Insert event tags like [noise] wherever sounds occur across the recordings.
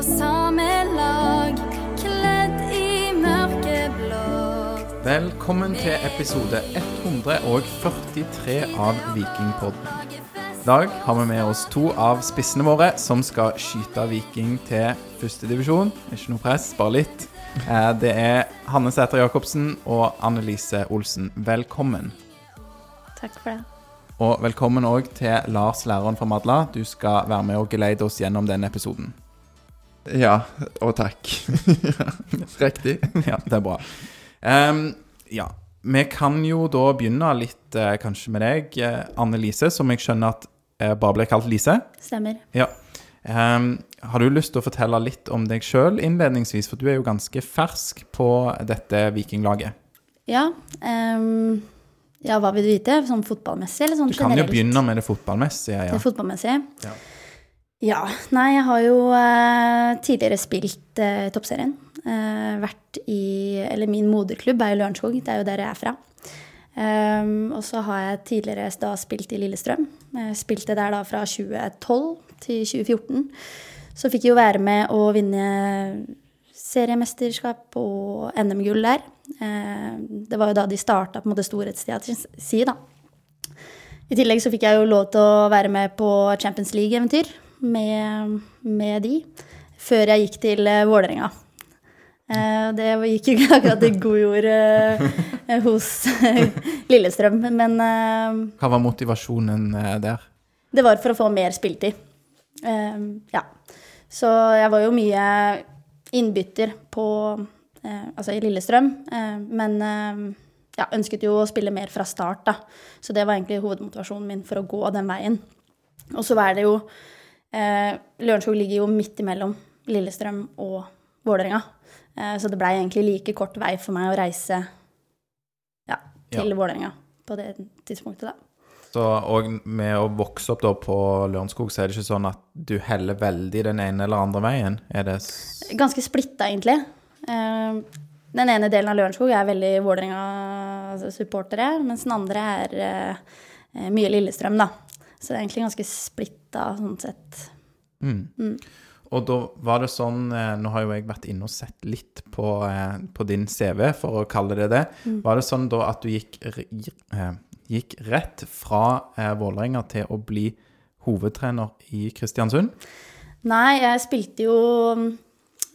på samme lag, kledd i mørkeblått. Velkommen til episode 143 av Vikingpodden. I dag har vi med oss to av spissene våre som skal skyte Viking til førstedivisjon. Ikke noe press, bare litt. Eh, Det er Hanne Sæter Jacobsen og Annelise Olsen. Velkommen. Takk for det. Og velkommen òg til Lars, læreren fra Madla. Du skal være med og geleide oss gjennom denne episoden. Ja, og takk. [laughs] Riktig. Ja, det er bra. Um, ja, vi kan jo da begynne litt eh, kanskje med deg, eh, Anne-Lise, som jeg skjønner at eh, bare ble kalt Lise. Stemmer. Ja. Um, har du lyst til å fortelle litt om deg sjøl innledningsvis, for du er jo ganske fersk på dette vikinglaget. Ja, Um, ja, hva vil du vite? Sånn fotballmessig, eller sånn Du kan jo begynne med det fotballmessige. Det Ja. fotballmessige? Ja. Ja. Nei, jeg har jo eh, tidligere spilt eh, Toppserien. Eh, vært i Eller min moderklubb er jo Lørenskog, det er jo der jeg er fra. Um, og så har jeg tidligere da spilt i Lillestrøm. Jeg spilte der da fra 2012 til 2014. Så fikk jeg jo være med å vinne seriemesterskap og NM-gull der. Eh, det var jo da de starta på en måte storhetstida til si, da. I tillegg så fikk jeg jo lov til å være med på Champions League-eventyr med, med de, før jeg gikk til eh, Vålerenga. Eh, det gikk jo ikke akkurat i god jord eh, [laughs] hos Lillestrøm, men Hva var motivasjonen der? det var for å få mer spilletid. Eh, ja. Så jeg var jo mye innbytter på Altså i Lillestrøm, men ja, ønsket jo å spille mer fra start, da. Så det var egentlig hovedmotivasjonen min for å gå den veien. Og så er det jo eh, Lørenskog ligger jo midt imellom Lillestrøm og Vålerenga. Eh, så det blei egentlig like kort vei for meg å reise ja, til Ja. Vålerenga på det tidspunktet, da. Så, og med å vokse opp da på Lørenskog, så er det ikke sånn at du heller veldig den ene eller andre veien? Er det ganske splitta, egentlig. Eh, Den ene delen av Lørenskog er veldig Vålerenga-supportere, mens den andre er eh, mye Lillestrøm, da. Så det er egentlig ganske splitta sånn sett. Mm. Og da var det sånn eh, Nå har jo jeg vært inne og sett litt på, eh, på din CV, for å kalle det det. Var det sånn da at du gikk, eh, gikk rett fra eh, Vålerenga til å bli hovedtrener i Kristiansund? Nei, jeg spilte jo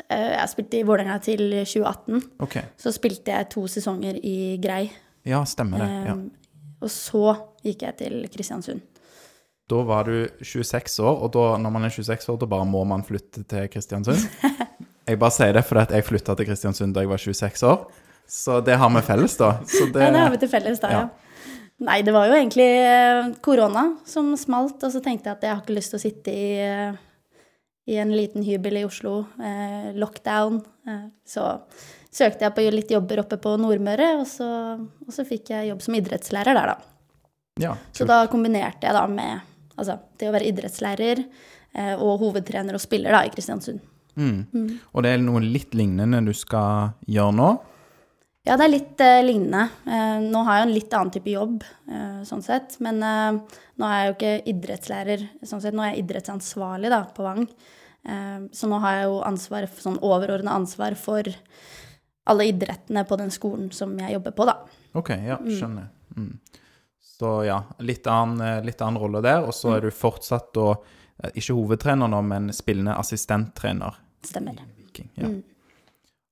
Jeg spilte i Vålerenga til 2018. Okay. Så spilte jeg to sesonger i Grei. Ja, stemmer det. Ja. Eh, Og så gikk jeg til Kristiansund. Da var du 26 år, og da, når man er 26 år, da bare må man flytte til Kristiansund. [laughs] Jeg bare sier det fordi jeg flytta til Kristiansund da jeg var 26 år. Så det har vi felles, da. Så det, Ja, det har vi til felles, da, ja. ja. Nei, det var jo egentlig eh, korona som smalt, og så tenkte jeg at jeg har ikke lyst til å sitte i, eh, i en liten hybel i Oslo, eh, lockdown. Eh, så søkte jeg på litt jobber oppe på Nordmøre, og så, og så fikk jeg jobb som idrettslærer der, da. ja, Så da kombinerte jeg da med altså, det å være idrettslærer eh, og hovedtrener og spiller da i Kristiansund. Mm. Og det er noe litt lignende du skal gjøre nå? Ja, det er litt eh, lignende. Eh, nå har jeg en litt annen type jobb, eh, sånn sett. Men eh, nå er jeg jo ikke idrettslærer, sånn sett. Nå er jeg idrettsansvarlig da, på Vang. Eh, så nå har jeg jo ansvar, sånn overordna ansvar for alle idrettene på den skolen som jeg jobber på, da. OK, ja, skjønner. Mm. Så ja, litt annen, eh, litt annen rolle der. Og så er du fortsatt da eh, ikke hovedtrener nå, men spillende assistenttrener Stemmer. Viking. Ja.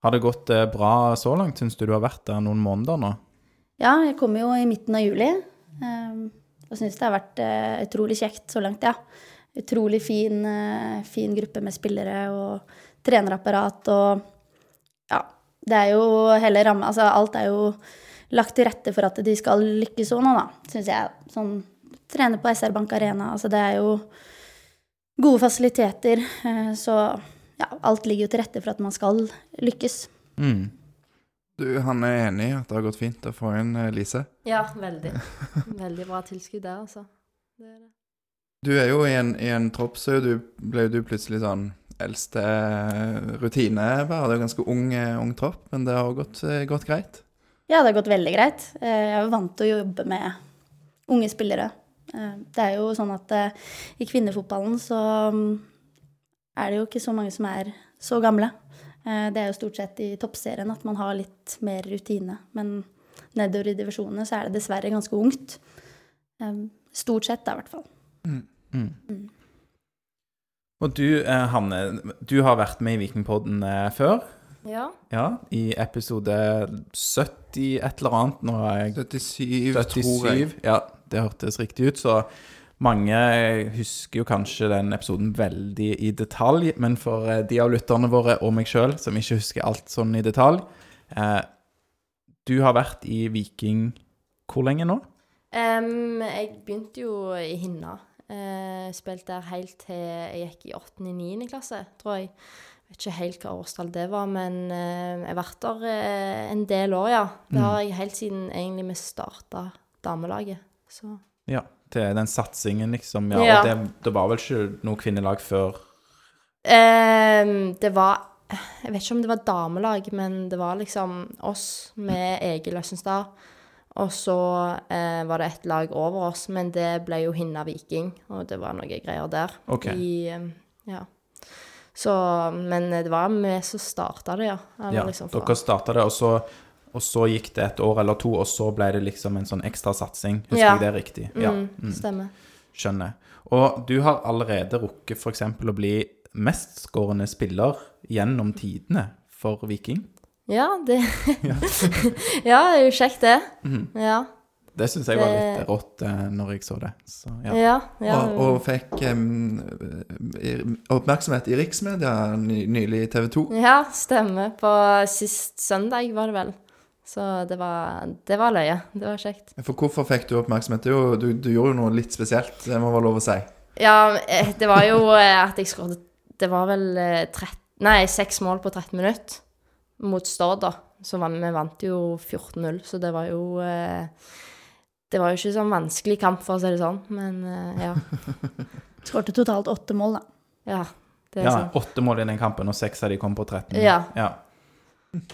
Har det gått eh, bra så langt? Syns du du har vært der noen måneder nå? Ja, jeg kom jo i midten av juli. eh, og syns det har vært utrolig kjekt så langt, ja. Utrolig fin, fin gruppe med spillere og trenerapparat og Ja, det er jo hele ramma Altså alt er jo lagt til rette for at de skal lykkes òg nå, da, syns jeg. Sånn trene på SR Bank Arena, altså det er jo gode fasiliteter. eh, Så ja, alt ligger jo til rette for at man skal lykkes. Mm. Du, han er enig i at det har gått fint å få inn eh, Lise? Ja, veldig. Veldig bra tilskudd der, altså. Det er det. Du er jo i en, i en tropp, så er du, ble jo du plutselig sånn eldste rutine Det er jo ganske ung, eh, ung tropp, men det har gått, eh, gått greit. Ja, det har gått veldig greit. Eh, Jeg er jo vant til å jobbe med unge spillere. Eh, Det er jo sånn at eh, i kvinnefotballen så mm, er det jo ikke så mange som er så gamle. Det er jo stort sett i toppserien at man har litt mer rutine. Men nedover i divisjonene så er det dessverre ganske ungt. Stort sett, da, i hvert fall. Mm. Mm. Og du, Hanne, du har vært med i Vikingpodden før. Ja. Ja, i episode 70 et eller annet. Nå er jeg 77, tror jeg. Ja, det hørtes riktig ut. Så mange husker jo kanskje den episoden veldig i detalj, men for eh, de av lytterne våre og meg sjøl som ikke husker alt sånn i detalj eh, Du har vært i Viking hvor lenge nå? Um, jeg begynte jo i Hinna. Uh, spilte der helt til jeg gikk i 8.-9. klasse, tror jeg. Vet ikke helt hva årstall det var, men eh, jeg har vært der eh, en del år, ja. Det har jeg helt siden egentlig vi starta damelaget. Så Ja, til den satsingen, liksom. Ja, Ja. Og det, det var vel ikke noe kvinnelag før Um, Det var Jeg vet ikke om det var damelag, men det var liksom oss med Egil Østenstad. Og så eh, var det et lag over oss, men det ble jo Hinna Viking, og det var noe greier der. Ok. I, ja. Så Men det var vi som starta det, ja. Eller Ja, liksom dere starta det, og så, og så gikk det et år eller to, og så ble det liksom en sånn ekstra satsing. Husker Ja. jeg det riktig? Ja. Mm, Mm. Stemmer. Skjønner. Og du har allerede rukket f.eks. å bli mestskårende spiller gjennom tidene for Viking. Ja, det Ja, [laughs] det er jo kjekt, det. Mm. Ja. Det syns jeg var litt rått eh, når jeg så det. Så, ja. Ja. ja. Og, og fikk um, oppmerksomhet i riksmedia ny, nylig i TV 2. Ja, stemmer. På sist søndag var det vel. Så det var, det var løye. Det var kjekt. For hvorfor fikk du oppmerksomhet? Det er jo, du, du gjorde jo noe litt spesielt, det må være lov å si. Ja, eh, det var jo at jeg skåret Det var vel eh, 13, nei, seks mål på 13 minutter mot Stord, da. Så vi vant jo 14-0, så det var jo eh, Det var jo ikke sånn vanskelig kamp, for å si det sånn, men uh, ja. [laughs] Skårte totalt åtte mål, da. Ja, det er ja, sånn. Åtte mål i den kampen, og seks av de kom på 13. Ja. ja.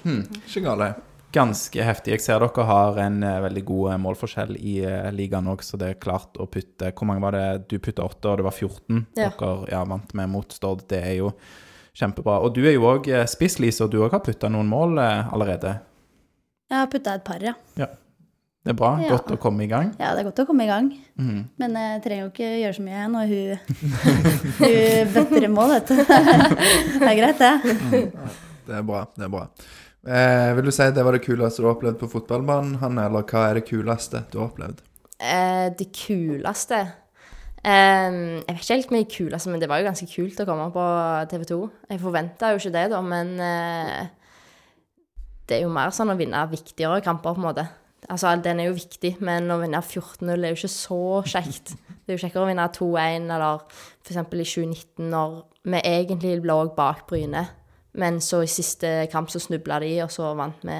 Hmm, ikke gale. Ganske heftig. Jeg ser dere har en uh, veldig god eh, målforskjell i uh, ligaen òg, så det er klart å putte Hvor mange var det? Du putta åtte, og det var 14 Ja. dere ja, vant med mot Stord. Det er jo kjempebra. Og du er jo òg spiss, Lise, og du òg har putta noen mål allerede. Jeg har putta et par, ja. ja. Det er bra. Ja. Godt å komme i gang. Ja, det er godt å komme i gang. Mm. Men jeg trenger jo ikke gjøre så mye når hun, [laughs] hun bøtter i mål, vet du. [laughs] Det er greit, det. Det er bra. det er bra. Eh, vil du si det var det kuleste du har opplevd på fotballbanen, Hanne, eller hva er det kuleste du har opplevd? Eh, det kuleste eh, Jeg vet ikke helt mye kuleste, men det var jo ganske kult å komme på TV 2. Jeg forventa jo ikke det, da, men eh, det er jo mer sånn å vinne viktigere kamper, på en måte. Altså, den er jo viktig, men å vinne 14-0 er jo ikke så kjekt. Det er jo kjekkere å vinne 2-1, eller f.eks. i 2019, når vi egentlig lå bak Bryne, men så i siste kamp så snubla de, og så vant vi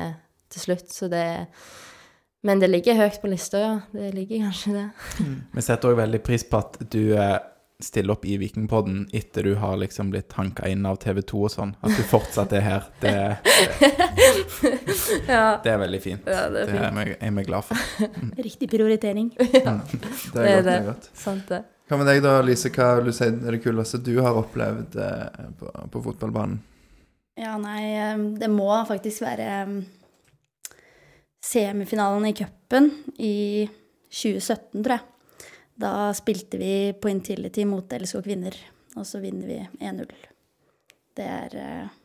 til slutt. Så det Men det ligger høyt på lista, ja. Det ligger kanskje det. Vi setter òg veldig pris på at du stiller opp i Vikingpodden etter du har liksom blitt hanka inn av TV 2 og sånn. At du fortsatt er her. Det, [laughs] Ja, det er veldig fint. ja det er Det er fint. vi, er vi glad for. [laughs] Riktig prioritering. [laughs] Det er, Det er godt. det er godt. Sant det. Hva med deg da, Lise? Hva vil du si er det kuleste du har opplevd eh, på, på fotballbanen? Ja, nei, eh, det må faktisk være eh, semifinalen i cupen i 2017, tror jeg. Da spilte vi på Intility mot LSK Kvinner, og så vinner vi 1-0. Det er eh,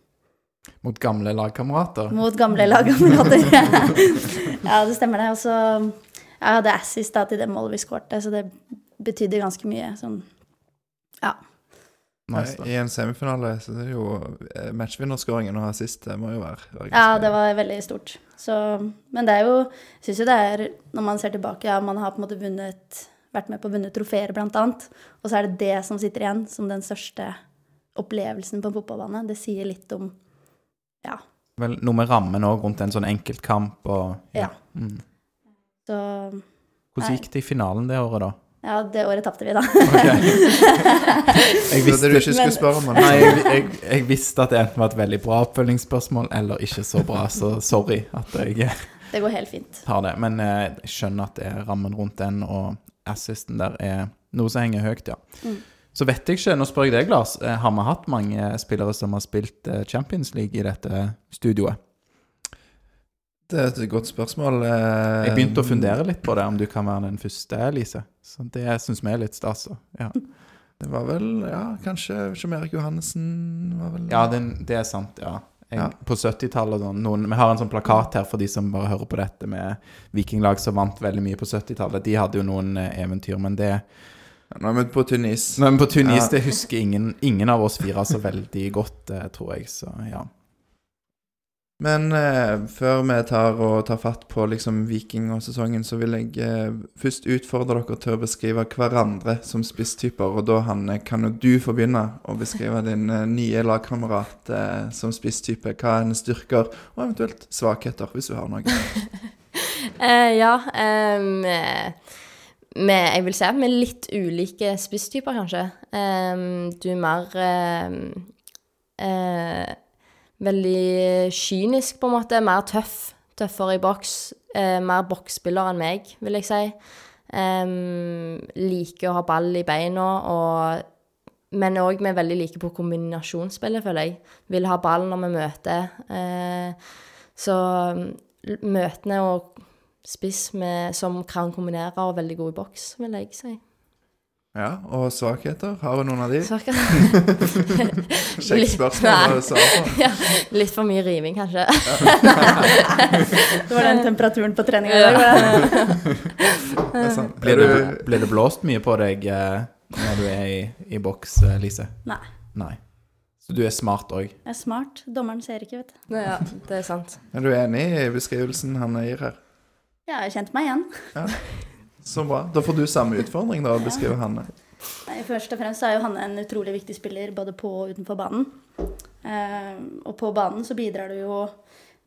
Mot gamle lagkamerater. mot gamle lagkamerater. [laughs] ja, det stemmer det. Og så Jeg hadde assist da til det målet vi skårte, så det betydde ganske mye. Sånn Ja. Nice. I en semifinale så er det jo eh, matchvinnerskåringen å ha sist, det må jo være, være Ja, det var veldig stort. Så, men det er jo Jeg syns jo det er Når man ser tilbake, ja, man har på en måte vunnet vært med på å vunne trofeer, blant annet. Og så er det det som sitter igjen som den største opplevelsen på en fotballbane. Det sier litt om Ja. Vel, noe med rammen òg rundt en sånn enkeltkamp og Ja. Mm. Så Hvordan gikk det i finalen det året, da? ja, det året tapte vi, da. [laughs] Jeg visste du ikke skulle Men- spørre om. men- nei, jeg, [laughs] jeg, jeg visste at det enten var et veldig bra oppfølgingsspørsmål eller ikke så bra, så sorry at jeg Det går helt fint. tar det. Men eh, jeg skjønner at det er rammen rundt den, og assisten der er noe som henger høyt, ja. Mm. Så vet jeg ikke, nå spør jeg deg, Lars. eh, Har vi hatt mange spillere som har spilt eh, Champions League i dette studioet? Det er et godt spørsmål. eh, Jeg begynte å fundere litt på det, om du kan være den første, Lise. Så det syns vi er litt stas. Ja, Det var vel, ja, kanskje Jean Erik Johannessen var vel ja den, det er sant, ja. Ja. På 70-tallet sånn, Vi har en sånn plakat her for de som bare hører på dette, med vikinglag som vant veldig mye på 70-tallet. De hadde jo noen eh, eventyr, men det Nå er vi på Tunis. vi på Tunis, Ja. det husker ingen, ingen av oss fire så veldig godt, eh, tror jeg. Så ja. Men eh, før vi tar tar fatt på liksom Viking og sesongen, så vil jeg eh, først utfordre dere til å beskrive hverandre som spisstyper. Og da, Hanne, kan jo du få begynne å beskrive din eh, nye lagkamerat eh, som spisstype. Hva er hennes styrker, og eventuelt svakheter, hvis du har noe. [laughs] Eh, ja. eh, med, jeg vil si at vi er litt ulike spisstyper, kanskje. Um, du er mer um, Veldig kynisk, på en måte. Mer tøff. Tøffere i boks. Eh, mer boksspiller enn meg, vil jeg si. Ehm, liker å ha ball i beina, og, men òg vi er veldig like på kombinasjonsspillet, føler jeg. Vil ha ball når vi møter. Eh, så møtene og spiss med, som kan kombinere og veldig god i boks, vil jeg si. Ja, Og svakheter? Har du noen av de? Kjekt [laughs] spørsmål svare [laughs] ja, litt for mye riving, kanskje. [laughs] Det var den temperaturen på treninga i dag. Blir, det, blåst mye på deg eh, når du er i, i boks, eh, Lise? Nei. Nei. Så du er smart òg? Jeg er smart. Dommeren ser ikke, vet du. Ja, det er sant. Er du enig i beskrivelsen han gir her? Ja, jeg kjente meg igjen. Så bra. Da får du samme utfordring, da, å beskrive Hanne. Nei, først og fremst er jo han en utrolig viktig spiller både på og utenfor banen. Eh, og på banen så bidrar du jo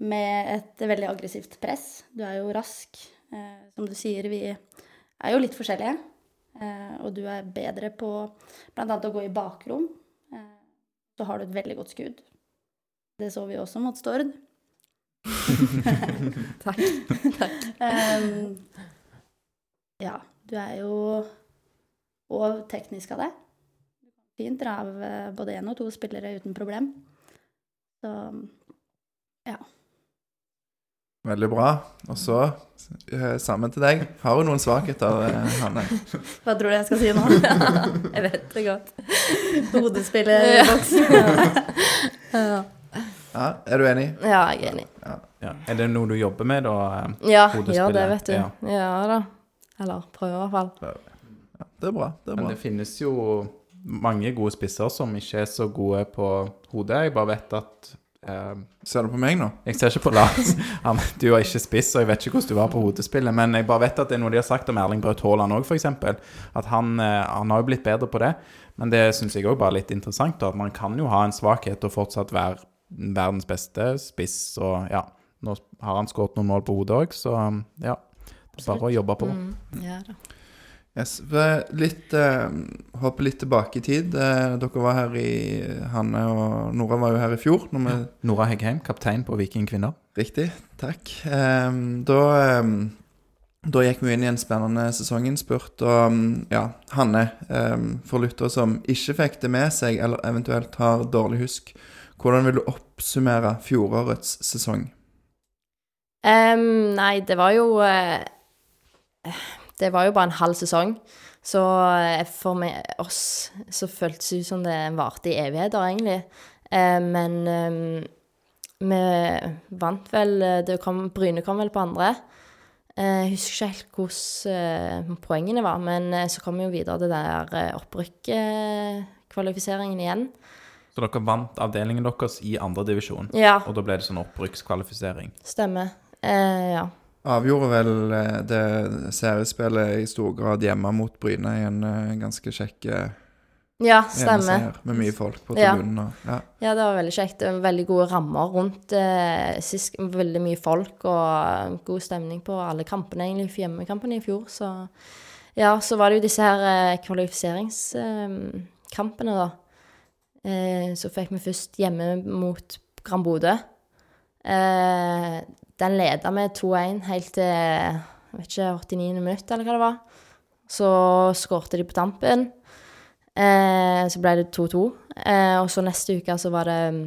med et veldig aggressivt press. Du er jo rask. Eh, som du sier, vi er jo litt forskjellige. Eh, og du er bedre på bl.a. å gå i bakrom. Eh, så har du et veldig godt skudd. Det så vi også mot Stord. [laughs] [laughs] Takk. Ehm, ja, du er jo òg teknisk av det. Fint dra av eh, både én og to spillere uten problem. Så ja. Veldig bra. Og så sammen til deg. Har du noen svakheter, eh, Hanne? [laughs] hva tror du jeg skal si nå? [laughs] Jeg vet det godt. Hodespiller i boks. [laughs] Ja, Ja, Er du enig? ja jeg er enig. Ja. Er det noe du jobber med, da? Ja, Ja, det, vet du. ja. Ja, da. Eller prøver i hvert fall. Det er bra. det er Men det finnes jo mange gode spisser som ikke er så gode på hodet. Jeg bare vet at eh, Ser du på meg nå? Jeg ser ikke på Lars. [laughs] Han, du er ikke spiss, og jeg vet ikke hvordan du var på hodespillet. Men jeg bare vet at det er noe de har sagt om Erling Braut Haaland òg, f.eks. At han, eh, han har jo blitt bedre på det. Men det syns jeg òg bare er litt interessant. Da, at man kan jo ha en svakhet og fortsatt være verdens beste spiss. Og ja, nå har han skåret noen mål på hodet òg, så ja. Bare å jobbe på. Mm, ja da. Yes. Litt, eh, Hoppe litt tilbake i tid. Eh, dere var her i Hanne og Nora var jo her i fjor. Når vi, Nora Heggheim, kaptein på Viking kvinner. Riktig. Takk. Eh, da, eh, da gikk vi inn i en spennende sesonginnspurt. Og ja, Hanne, eh, for lyttere som ikke fikk det med seg, eller eventuelt har dårlig husk, hvordan vil du oppsummere fjorårets sesong? Um, nei, det var jo eh, Det var jo bare en halv sesong. Så eh, for meg, oss så føltes det ut som det varte i evigheter, egentlig. Eh, men em, vi vant vel eh, det kom, Bryne kom vel på andre. Eh, Jeg husker ikke helt hvordan eh, poengene var, men eh, så kom vi jo videre til den der eh, opprykkskvalifiseringen igjen. Så dere vant avdelingen deres i andredivisjon. Ja, Og da ble det sånn opprykkskvalifisering. stemmer. Eh, ja. Avgjorde vel eh, det seriespillet i stor grad hjemme mot Bryne i en eh, ganske kjekk eh, Ja, stemmer. med mye folk på tribunen. Ja. Ja. Ja, det var veldig kjekt. Veldig gode rammer rundt eh, sist. Veldig mye folk og god stemning på alle kampene, egentlig, hjemmekampene i fjor. Så ja, så var det jo disse her eh, kvalifiseringskampene, da. Eh, så fikk vi først hjemme mot Gran Bodø. Eh, den leda med 2-1 helt til jeg vet ikke, 89. minutt, eller hva det var. Så skårte de på tampen. Eh, så ble det 2-2. Eh, og så neste uke så var det mm,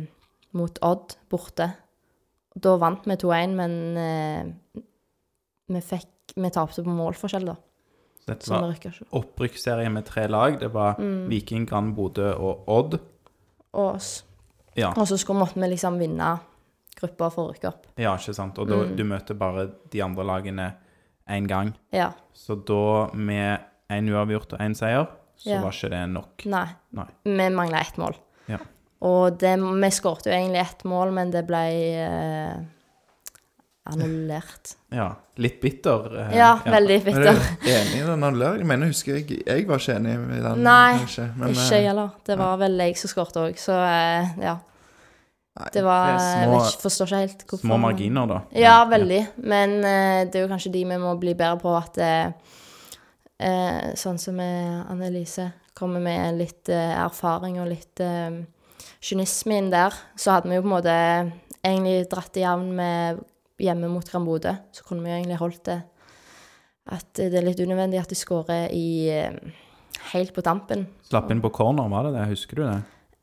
mot Odd borte. Da vant vi 2-1, men eh, vi fikk Vi tapte på målforskjell, da. Så Dette var rykka opprykksserie med tre lag. Det var Mm. Viking, Gran Bodø og Odd. Og, oss. Ja, og så skulle, måtte vi liksom vinne gruppa for å rykke opp. ja ikke sant? Og da, Mm. du møter bare de andre lagene én gang. Ja. Så da, med én uavgjort og én seier, så Ja. var ikke det nok. Nei. Nei. Vi mangla ett mål. Ja. Og det, vi skåret jo egentlig ett mål, men det ble eh, annullert. Ja. Litt bitter. eh, Ja, veldig Er bitter. du enig i den annulleringen? Jeg mener, husker jeg, jeg var ikke enig i den. Nei, men, Ikke eh, jeg heller. Det var vel jeg som skåret òg, så eh, ja. Det var er Jeg vet ikke, forstår ikke helt hvorfor. Små marginer, da. Ja, veldig. Men eh, det er jo kanskje de vi må bli bedre på at eh, eh, Sånn som med Annelise kommer med litt eh, erfaring og litt eh, kynisme inn der, så hadde vi jo på en måte egentlig dratt i jevn med hjemme mot Gran Bodø. Så kunne vi jo egentlig holdt det At det er litt unødvendig at de skårer i eh, helt på tampen. Slapp inn på corner, var det det? Husker du det?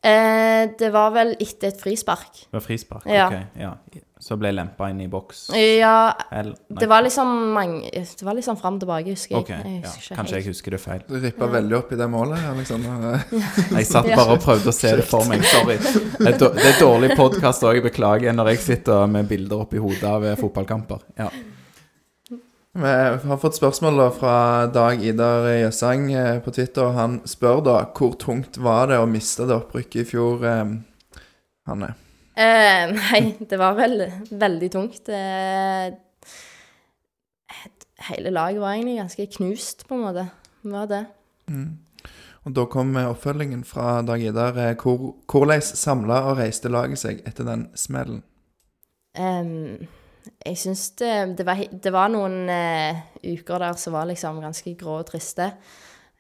Eh, det var vel etter et frispark. Det var frispark? Ja. ok, ja. Så ble lempa inn i boks? Ja, Eller, det var liksom mange Det var liksom fram og tilbake, husker jeg. Okay, jeg ja. husker ikke Kanskje jeg husker det feil. Du rippa veldig opp i det målet, Alexander. [laughs] Jeg satt bare og prøvde å se det for meg. Sorry. Det er, då- dårlig podkast òg, beklager, når jeg sitter med bilder oppi hodet av fotballkamper. Ja. Vi har fått spørsmål da fra Dag Idar Jøssang eh, på Twitter. og Han spør da hvor tungt var det å miste det opprykket i fjor, eh, Hanne? Eh, nei, det var vel veldig tungt. Eh, hele laget var egentlig ganske knust, på en måte. Var det. Mm. Og Da kom oppfølgingen fra Dag Idar. eh, Hvor, hvordan samla og reiste laget seg etter den smellen? Em, jeg syns det, det, var, det var noen eh, uker der som var liksom ganske grå og triste.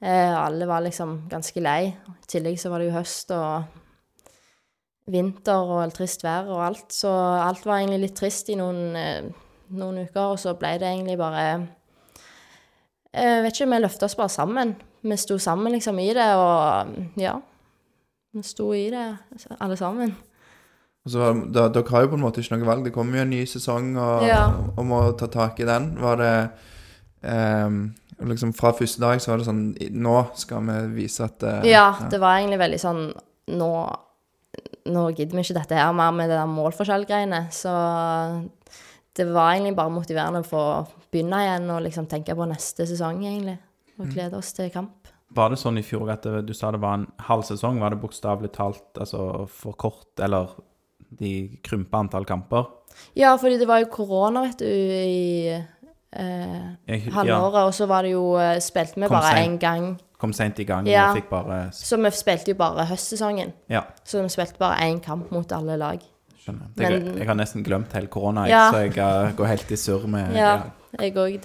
Eh, alle var liksom ganske lei. I tillegg så var det jo høst og vinter og trist vær og alt. Så alt var egentlig litt trist i noen, eh, noen uker, og så ble det egentlig bare Jeg vet ikke, vi løfta oss bare sammen. Vi sto sammen liksom i det, og ja. Vi sto i det, alle sammen. Og så, da, Dere har jo på en måte ikke noe valg. Det kommer jo en ny sesong og, Ja. og må ta tak i den. Var det um, liksom Fra første dag så var det sånn Nå skal vi vise at uh, Ja, det var egentlig veldig sånn Nå, nå gidder vi ikke dette her mer med det der målforskjell-greiene. Så det var egentlig bare motiverende for å begynne igjen og liksom tenke på neste sesong, egentlig. Og glede oss til kamp. Var det sånn i fjor at du sa det var en halv sesong? Var det bokstavelig talt altså, for kort, eller de krympa antall kamper? Ja, fordi det var jo korona, vet du, i eh, Jeg, ja, halvåret. Og så var det jo eh, Spilte vi Kom bare én gang. kom seint i gang Ja. og fikk bare Så vi spilte jo bare høstsesongen. Ja, Så vi spilte bare én kamp mot alle lag. skjønner. Men- jeg har nesten glemt hele korona, Ja. så jeg uh, går helt i surr med [laughs] Ja, jeg òg.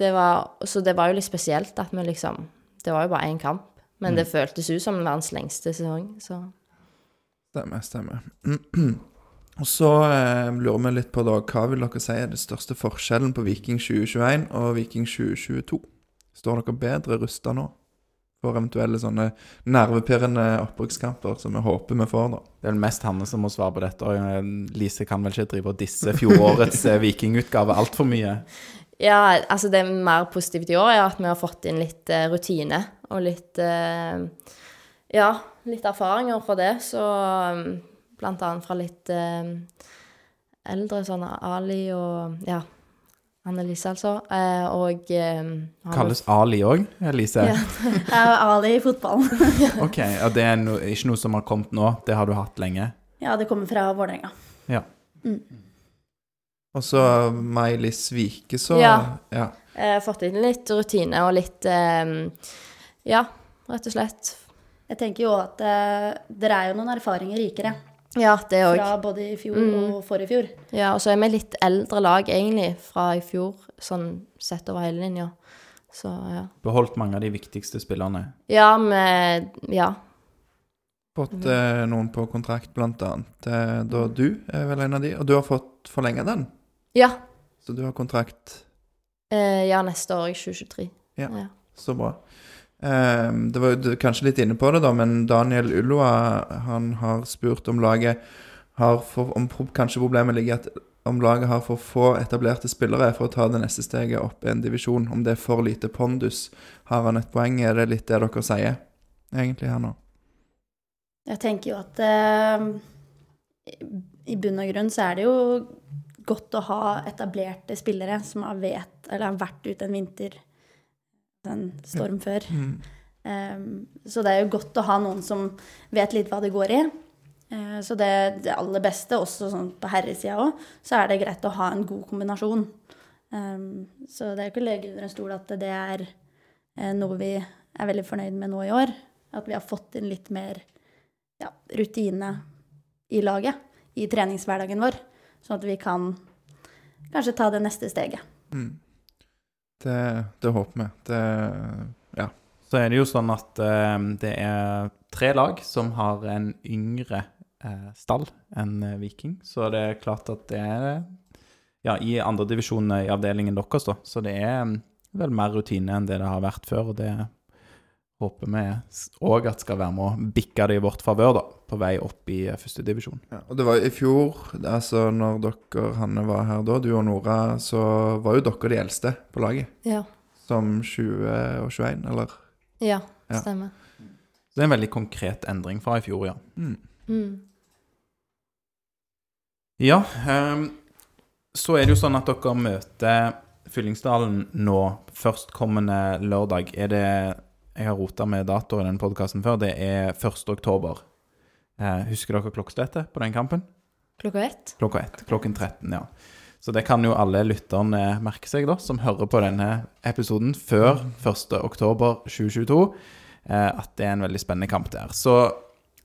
Så det var jo litt spesielt at vi liksom Det var jo bare én kamp. Men det føltes ut som verdens lengste sesong, så Stemmer, stemmer. [clears throat] Og så eh, lurer vi litt på da, hva vil dere si er det største forskjellen på Viking 2021 og Viking 2022? Står dere bedre rusta nå for eventuelle sånne nervepirrende opprykkskamper som vi håper vi får, da? Det er vel mest Hanne som må svare på dette. og eh, Lise kan vel ikke drive og disse fjorårets eh, vikingutgave altfor mye. Ja, altså det mer positivt i år er at vi har fått inn litt uh, rutine og litt uh, Ja, litt erfaringer fra det. Så um, blant annet fra litt eh, eldre, sånn Ali og Ja, Annelise, altså. Eh, og eh, Kalles Ali òg, Elise? Ja. [laughs] Jeg Ali i fotballen. [laughs] Ok, og det er no, ikke noe som har kommet nå, det har du hatt lenge? Ja, det kommer fra Vålerenga. Ja. Og så May-Lis Vike, så Ja. ja. har fått inn litt rutine og litt eh, Ja, rett og slett. Jeg tenker jo at eh, dere er jo noen erfaringer rikere Ja, det òg. fra både i fjor Mm. og forrige fjor. Ja, og så er vi litt eldre lag, egentlig, fra i fjor, sånn sett over hele linja. Så ja. Beholdt mange av de viktigste spillerne. Ja, vi Ja. Fått eh, noen på kontrakt, blant annet. Eh, da du er vel en av de, og du har fått forlenga den. Ja, Så du har kontrakt. eh, ja neste år i 2023. Ja. Ja. Så bra. Eh, det var jo kanskje litt inne på det, da, men Daniel Ulloa han har spurt om laget har for, om Kanskje problemet ligger at om laget har for få etablerte spillere for å ta det neste steget opp i en divisjon. Om det er for lite pondus. Har han et poeng? Er det litt det dere sier, egentlig, her nå? Jeg tenker jo at eh, i- bunn og grunn så er det jo godt å ha etablerte spillere som har vet, har vært ute en vinter, en storm før. Mm. Um, så det er jo godt å ha noen som vet litt hva det går i. Uh, så det, det aller beste, også sånn på herresida òg, så er det greit å ha en god kombinasjon. Um, så det er jo ikke å legge under en stol at det er uh, noe vi er veldig fornøyd med nå i år. At vi har fått inn litt mer ja, rutine i laget, i treningshverdagen vår. Sånn at vi kan kanskje ta det neste steget. Mm. Det, det håper vi. Det Ja. Så er det jo sånn at uh, det er tre lag som har en yngre uh, stall enn eh, Viking. Så det er klart at det er ja, i andredivisjon i avdelingen deres, da. Så det er mm, vel mer rutine enn det det har vært før. Og det håper vi òg at skal være med å bikke det i vårt favør, da. På vei opp i eh, førstedivisjon. Ja, og det var i fjor, altså når dere, Hanne, var her da, du og Nora, så var jo dere de eldste på laget. Ja. Som 20 og 21, eller? Ja, Ja. stemmer. Så det er en veldig konkret endring fra i fjor, ja. Mm. Mm. Ja, um, så er det jo sånn at dere møter Fyllingsdalen nå førstkommende lørdag. Er det Jeg har rota med datoer i den podkasten før. Det er 1. oktober. Eh, husker dere klokkeslettet på den kampen? Klokka ett? Klokka ett. Klokken 13, ja. Så det kan jo alle lytterne merke seg, da, som hører på denne episoden før 1. oktober 2022, eh, at det er en veldig spennende kamp der. Så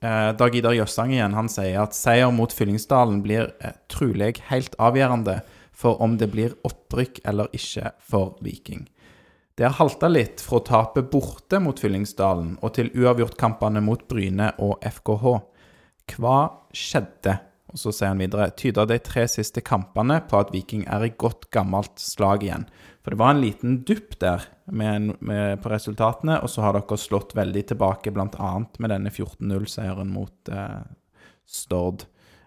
eh, Dag Idar Jøssang igjen, han sier at seier mot Fyllingsdalen blir eh, trolig helt avgjørende for om det blir opprykk eller ikke for Viking. Det har halta litt fra å tape borte mot Fyllingsdalen og til uavgjortkampene mot Bryne og FKH. Hva skjedde? Og så sier han videre tyder de tre siste kampene på at Viking er i godt gammelt slag igjen. For det var en liten dupp der med, med, på resultatene, og så har dere slått veldig tilbake, bl.a. med denne 14-0-seieren mot eh, Stord.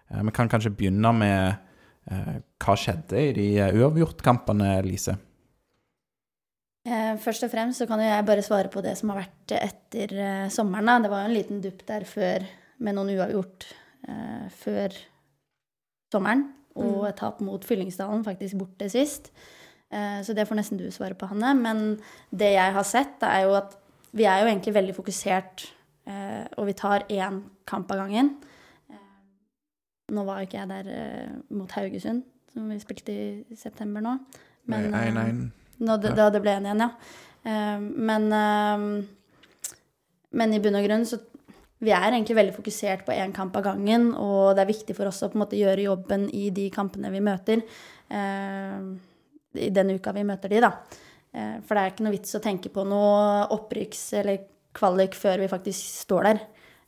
Eh, vi kan kanskje begynne med eh, hva skjedde i de eh, uavgjortkampene, Lise? Eh, først og fremst så kan jo jeg bare svare på det som har vært etter eh, sommeren. Da. Det var jo en liten dupp der før med noen uavgjort eh, før sommeren. Og Mm. et tap mot Fyllingsdalen, faktisk borte sist. Eh, så det får nesten du svare på, Hanne. Men det jeg har sett, det er jo at vi er jo egentlig veldig fokusert, eh, og vi tar én kamp av gangen. Nå var jo ikke jeg der mot Haugesund, som vi spilte i september nå. Men, nei, 1-1. Nå, det. Da det ble en igjen, ja. Eh, men, eh, men i bunn og grunn så vi er egentlig veldig fokusert på én kamp av gangen, og det er viktig for oss å på en måte gjøre jobben i de kampene vi møter. eh, I den uka vi møter de, da. For det er ikke noe vits å tenke på noe opprykks- eller kvalik før vi faktisk står der.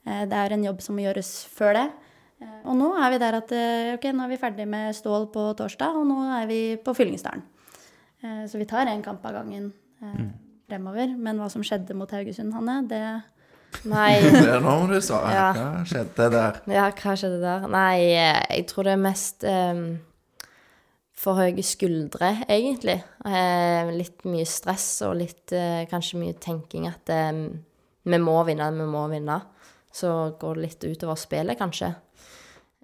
Eh, det er en jobb som må gjøres før det. Og nå er vi der at eh, ok, nå er vi ferdig med Stål på torsdag, og nå er vi på Fyllingsdalen. Eh, Så vi tar en kamp av gangen eh, fremover. Men hva som skjedde mot Haugesund, Hanne, det Nei. [laughs] Det er nå må du svare. Ja. Hva skjedde der? Ja, hva skjedde der? Nei, eh, jeg tror det er mest um, for høye skuldre, egentlig. Eh, litt mye stress og litt eh, kanskje mye tenking at eh, vi må vinne, vi må vinne. Så går det litt utover spillet, kanskje.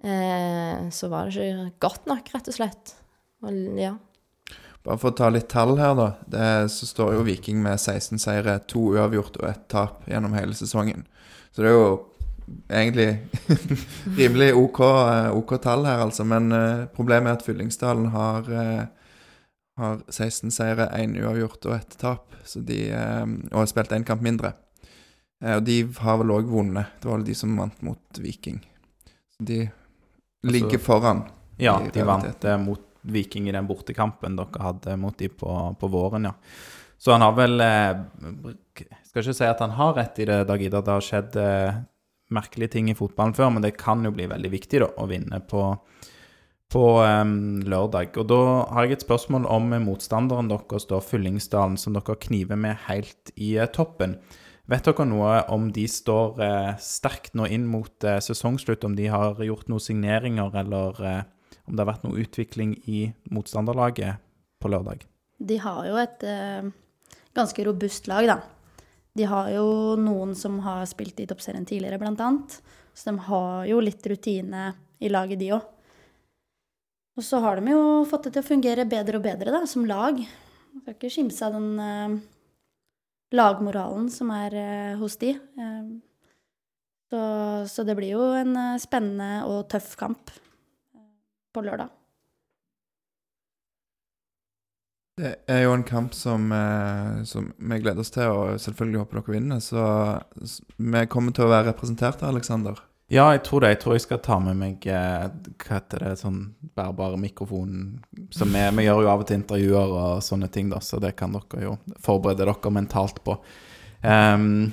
Eh, så var det ikke godt nok, rett og slett. Og, ja. Bare for å ta litt tall her, da. Det, så står jo Viking med 16 seire, to uavgjort og ett tap gjennom hele sesongen. Så det er jo egentlig [laughs] rimelig OK, eh, OK tall her, altså. Men uh, problemet er at Fyllingsdalen har, uh, har 16 seire, én uavgjort og ett tap. Så de, og har spilt én kamp mindre. Og de har vel òg vunnet. Det var vel de som vant mot Viking. De ligger foran. Ja, de vant mot Viking i den bortekampen dere hadde mot de på, på våren, ja. Så han har vel eh, Skal ikke si at han har rett i det, Dag Idar. Det har skjedd eh, merkelige ting i fotballen før, men det kan jo bli veldig viktig da, å vinne på, på eh, lørdag. Og da har jeg et spørsmål om motstanderen deres, da, Fyllingsdalen, som dere kniver med helt i eh, toppen. Vet dere noe om de står eh, sterkt nå inn mot eh, sesongslutt, om de har gjort noen signeringer, eller om det har vært noe utvikling i motstanderlaget på lørdag? De har jo et eh, ganske robust lag, da. De har jo noen som har spilt i toppserien tidligere, blant annet. Så de har jo litt rutine i laget, de òg. Og så har de jo fått det til å fungere bedre og bedre, da, som lag. Man Skal ikke skimse av den eh, lagmoralen som er eh, hos de. Eh, så, så det blir jo en eh, spennende og tøff kamp på lørdag. Det er jo en kamp som, eh, som vi gleder oss til, og selvfølgelig håper dere vinner. Så vi kommer til å være representert, Aleksander. Ja, jeg tror det. Jeg tror jeg skal ta med meg eh, hva heter det, sånn bærbare mikrofonen. som vi, vi gjør jo av og til intervjuer og sånne ting, da, så det kan dere jo forberede dere mentalt på. Um,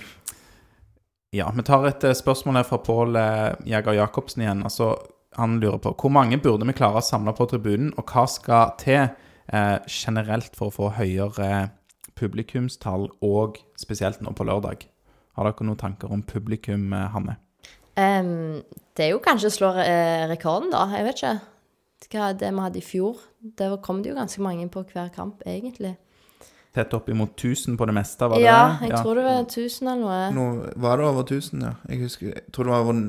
ja, vi tar et eh, spørsmål her fra Pål Jæger Jacobsen igjen. Altså, han lurer på hvor mange burde vi klare å samle på tribunen, og hva skal til eh, generelt for å få høyere publikumstall, og spesielt nå på lørdag? Har dere noen tanker om publikum, eh, Hanne? Um, det er jo kanskje å slå eh, rekorden, da. Jeg vet ikke. Hva det vi hadde i fjor? Der kom det jo ganske mange på hver kamp, egentlig. Tett oppimot 1000 på det meste, var det Ja, det? jeg tror det var 1000 eller noe. Nå var det over 1000, ja. Jeg husker Jeg tror det var over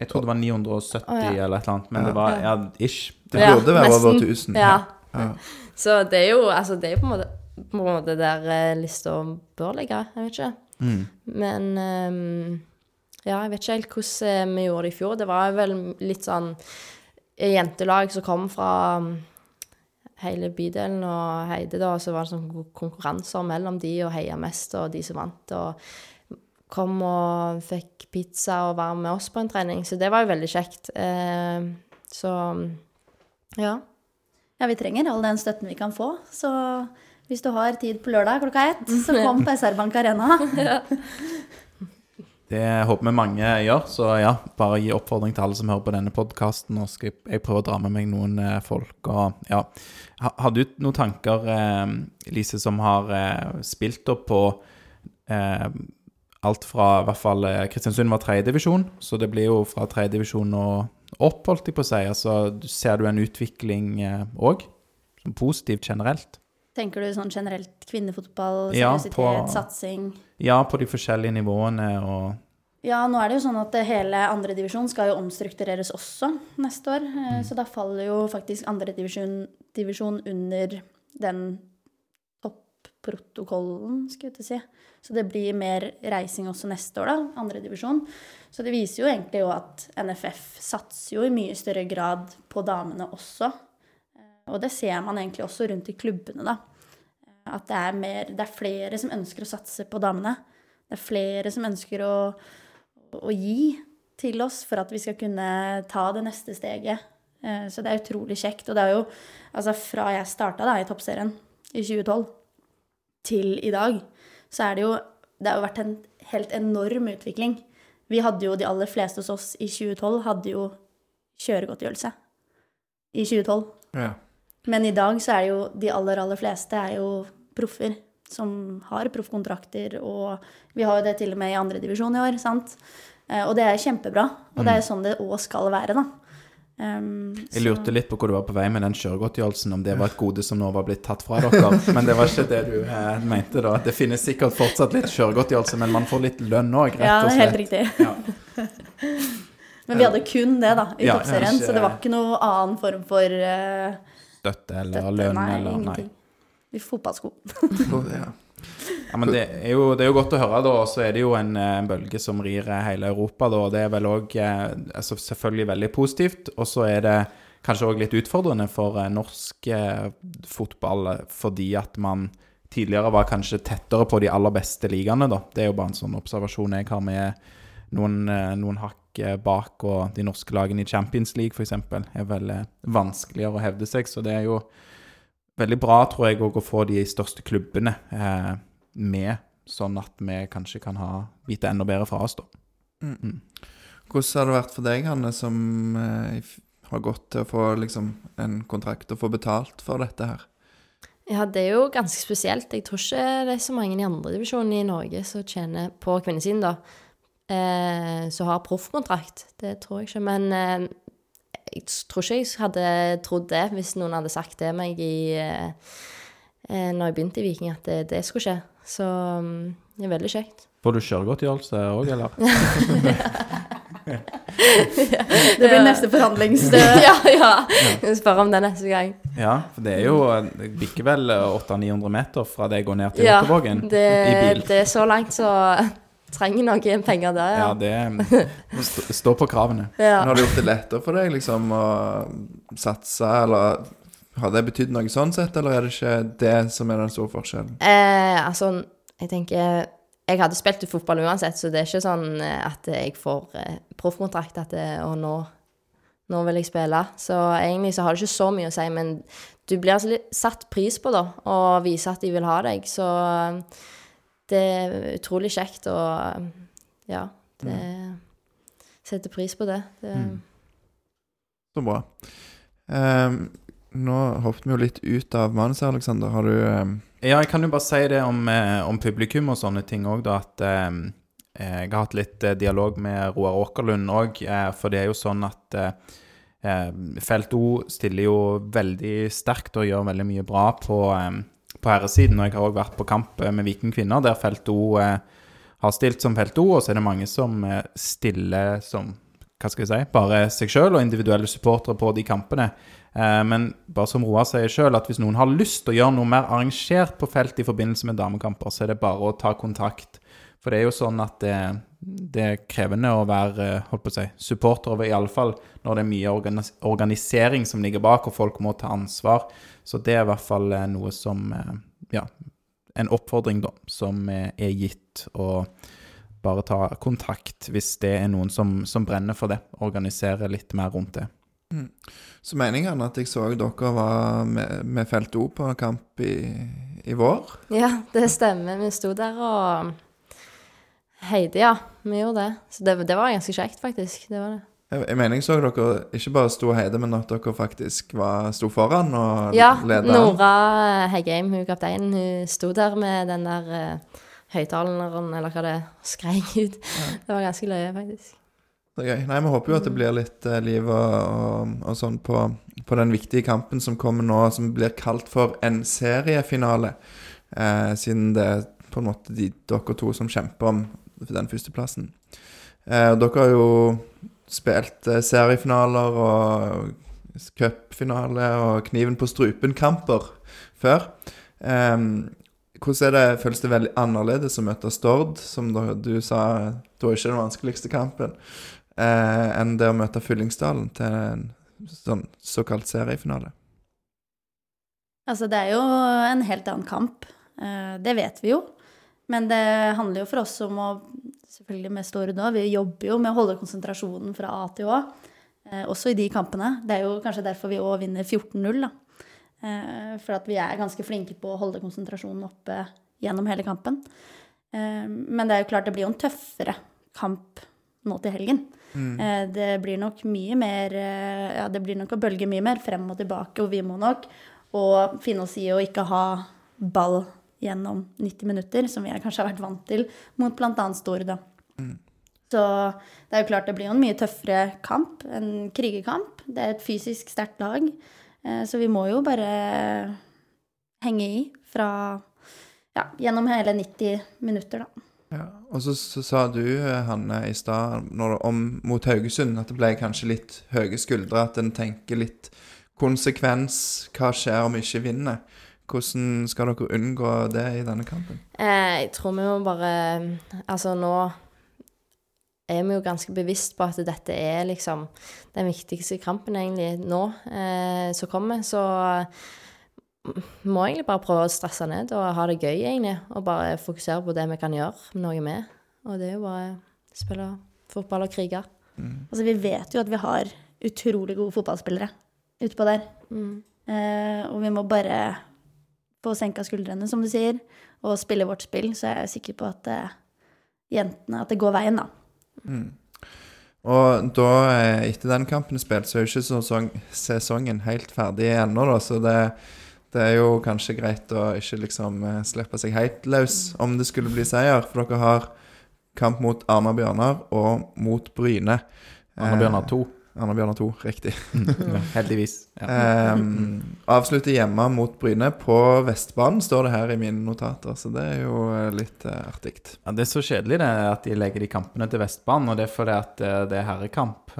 Jeg tror det var 970 Å, ja. eller et eller annet, men Ja. det var ja, ish. Det Ja, burde være over nesten. 1000. Ja. Ja. [laughs] Så det er jo altså, det er jo på en måte, på en måte der eh, lista bør ligge. Jeg vet ikke. Mm. Men um, ja, jeg vet ikke helt hvordan eh, vi gjorde det i fjor. Det var vel litt sånn jentelag som kom fra hele bydelen og heide, da, og så var det sånn konkurranser mellom de og heia mest, og de som vant, og kom og fikk pizza og var med oss på en trening, så det var jo veldig kjekt. Eh, så ja. Ja, vi trenger all den støtten vi kan få. Så hvis du har tid på lørdag klokka ett, så [laughs] kom på SR Bank Arena. [laughs] [laughs] Det håper vi mange gjør, så ja, bare gi oppfordring til alle som hører på denne podkasten. Og skal jeg- prøve å dra med meg noen eh, folk og ja. Ha- Har du noen tanker, eh, Lise, som har eh, spilt opp på eh, alt fra i hvert fall Kristiansund var tredjedivisjon, så det blir jo fra tredjedivisjon og opp, holdt jeg på å si. Altså, ser du en utvikling òg? Eh, positivt generelt? Tenker du sånn generelt kvinnefotball, Ja, seriøsitet, på- satsing? Ja, på de forskjellige nivåene og Ja, nå er det jo sånn at hele andredivisjon skal jo omstruktureres også neste år. Mm. Så da faller jo faktisk andredivisjon divisjon under den protokollen, skulle jeg si. Så det blir mer reising også neste år, da, andredivisjon. Så det viser jo egentlig jo at NFF satser jo i mye større grad på damene også. Eh, Og det ser man egentlig også rundt i klubbene, da. At det er, mer, det er flere som ønsker å satse på damene. Det er flere som ønsker å, å gi til oss for at vi skal kunne ta det neste steget. Eh, Så det er utrolig kjekt. Og det er jo altså fra jeg starta i toppserien i 2012 til i dag, så er det jo Det har jo vært en helt enorm utvikling. Vi hadde jo de aller fleste hos oss i 2012 hadde jo kjøregodtgjørelse. I 2012. Ja. Men i dag så er det jo de aller, aller fleste er jo proffer som har proffkontrakter, og vi har jo det til og med i andredivisjon i år, sant. Eh, Og det er kjempebra. Og det er jo sånn det òg skal være, da. Um, Jeg lurte litt på hvor du var på vei med den kjøregodtgjørelsen, om det var et gode som nå var blitt tatt fra dere. [laughs] Men det var ikke det du eh, mente, da. Det finnes sikkert fortsatt litt kjøregodtgjørelse, men man får litt lønn òg, rett Ja, og det er helt riktig. Ja. [laughs] Men vi hadde kun det, da, i Ja, toppserien. Så det var ikke noe annen form for uh, Støtte eller lønn eller Nei. Får fotballsko. [laughs] Ja. Ja, men det er, jo, det er jo godt å høre, da. Og så er det jo en, eh, en bølge som rir eh, hele Europa, da. Det er vel òg eh, altså selvfølgelig veldig positivt. Og så er det kanskje òg litt utfordrende for norsk eh, fotball, fordi at man tidligere var kanskje tettere på de aller beste ligaene, da. Det er jo bare en sånn observasjon jeg har med noen, noen hakk bak, og de norske lagene i Champions League, f.eks., er vel vanskeligere å hevde seg. Så det er jo veldig bra, tror jeg, å få de største klubbene eh, med, sånn at vi kanskje kan ha vite enda bedre fra oss, da. Hvordan har det vært for deg, Hanne, som eh, har gått til å få liksom, en kontrakt og få betalt for dette her? Ja, det er jo ganske spesielt. Jeg tror ikke det er så mange i andredivisjon i Norge som tjener på kvinnesiden, da. Eh, som har proffkontrakt. Det tror jeg ikke. Men eh, jeg tror ikke jeg hadde trodd det hvis noen hadde sagt det meg i eh, eh, Når jeg begynte i Viking, at det, det skulle skje. Så mm, det er veldig kjekt. Får du kjøregodtgjørelse òg, eller? Det blir neste forhandlingsstøt. [laughs] ja, ja. Spør om det neste gang. Ja, for det er jo Det bikker vel 800-900 meter fra det jeg går ned til Ja, i bil. det er så langt, så trenger noen penger der, Ja, ja. det st- står på kravene. [laughs] ja. Har det gjort det lettere for deg liksom, å satse, eller har det betydd noe sånn sett, eller er det ikke det som er den store forskjellen? Eh, altså, jeg tenker Jeg hadde spilt fotball uansett, så det er ikke sånn eh, at jeg får eh, proffkontrakt at det, Og nå, nå vil jeg spille. Så egentlig så har det ikke så mye å si, men du blir altså litt satt pris på, da, og viser at de vil ha deg. Så eh, det er utrolig kjekt, og ja, det Setter pris på det. det Så bra. Um, nå hoppet vi jo litt ut av manuset, Aleksander. Har du um... Ja, jeg kan jo bare si det om, eh, om publikum og sånne ting òg, da. At um, jeg har hatt litt eh, dialog med Roar Åkerlund òg. For det er jo sånn at Felt O stiller jo veldig sterkt og gjør veldig mye bra på, på herresiden. Og jeg har òg vært på kamp eh, med Viking kvinner, der Felt O eh, har stilt som Felt O, og så er det mange som eh, stiller som hva skal jeg si, bare seg sjøl og individuelle supportere på de kampene. Men bare som Roar sier sjøl, at hvis noen har lyst til å gjøre noe mer arrangert på felt i forbindelse med damekamper, så er det bare å ta kontakt. For det er jo sånn at det, det er krevende å være holdt på å si, supporter, over, i alle fall når det er mye organis organisering som ligger bak, og folk må ta ansvar. Så det er i hvert fall eh, noe som eh, Ja, en oppfordring, da, som eh, er gitt. Og bare ta kontakt hvis det er noen som, som brenner for det. Organisere litt mer rundt det. Så meningen at jeg så dere var med, med Felt O på kamp i, i vår. Ja, det stemmer. Vi sto der og heide, ja. Vi gjorde det. Så det, det var ganske kjekt, faktisk. Det var det. Jeg, mener jeg så dere ikke bare sto og heide, men at dere faktisk var, sto foran og Ja, leda. Ja, Nora Heggheim, hun kapteinen, hun sto der med den der uh, høyttaleren, eller hva det skrek ut. ut. [laughs] Det var ganske løye, faktisk. Det er gøy. Nei, Vi håper jo at det blir litt uh, liv og, og, og sånn på, på den viktige kampen som kommer nå, som blir kalt for en seriefinale. uh, siden det er på en måte de, dere to som kjemper om den førsteplassen. Eh, dere har jo spilt eh, seriefinaler og cupfinale og kniven på strupen-kamper før. Um, hvordan det, føles det veldig annerledes å møte Stord, som du, du sa da er ikke den vanskeligste kampen, eh, enn det å møte Fyllingsdalen til en sånn såkalt seriefinale? Altså, det er jo en helt annen kamp. Eh, Det vet vi jo. Men det handler jo for oss om å Selvfølgelig med store nå. Vi jobber jo med å holde konsentrasjonen fra A til Å. eh, Også i de kampene. Det er jo kanskje derfor vi òg vinner 14-0, da. Eh, For at vi er ganske flinke på å holde konsentrasjonen oppe gjennom hele kampen. Eh, Men det er jo klart det blir jo en tøffere kamp nå til helgen. Eh, Det blir nok mye mer Ja, det blir nok å bølge mye mer frem og tilbake, og vi må nok og finne oss i å ikke ha ball gjennom 90 minutter, som vi kanskje har vært vant til mot bl.a. Stord. da. Så det er jo klart det blir jo en mye tøffere kamp, en krigerkamp. Det er et fysisk sterkt lag, eh, så vi må jo bare henge i fra ja, gjennom hele 90 minutter, da. Ja. Og så, så sa du, eh, Hanne, i stad mot Haugesund at det ble kanskje litt høye skuldre, at en tenker litt konsekvens. Hva skjer om vi ikke vinner? Hvordan skal dere unngå det i denne kampen? Eh, jeg tror vi må bare Altså, nå er vi jo ganske bevisst på at dette er liksom den viktigste kampen egentlig nå eh, som kommer. Så mm, må egentlig bare prøve å stresse ned og ha det gøy, egentlig. Og bare fokusere på det vi kan gjøre noe med. Og det er jo bare å spille fotball og krige. Altså, vi vet jo at vi har utrolig gode fotballspillere utpå der. Mm. Eh, og vi må bare få senka skuldrene, som du sier, og spille vårt spill, så er jeg sikker på at uh, jentene At det går veien, da. Og da, eh, etter den kampen er spilt, så er jo ikke sesong, sesongen helt ferdig ennå, da. Så det, det er jo kanskje greit å ikke liksom eh, slippe seg helt løs om det skulle bli seier. For dere har kamp mot Arna Bjørnar og mot Bryne. Anna Bjørnar 2. Arna Bjørnar 2, riktig. Ja, [laughs] heldigvis. Ja. Um, avslutter hjemme mot Bryne på Vestbanen, står det her i mine notater. Så det er jo eh, litt uh, artig. Ja, det er så kjedelig det at de legger de kampene til Vestbanen, og det er fordi at eh, det er herrekamp.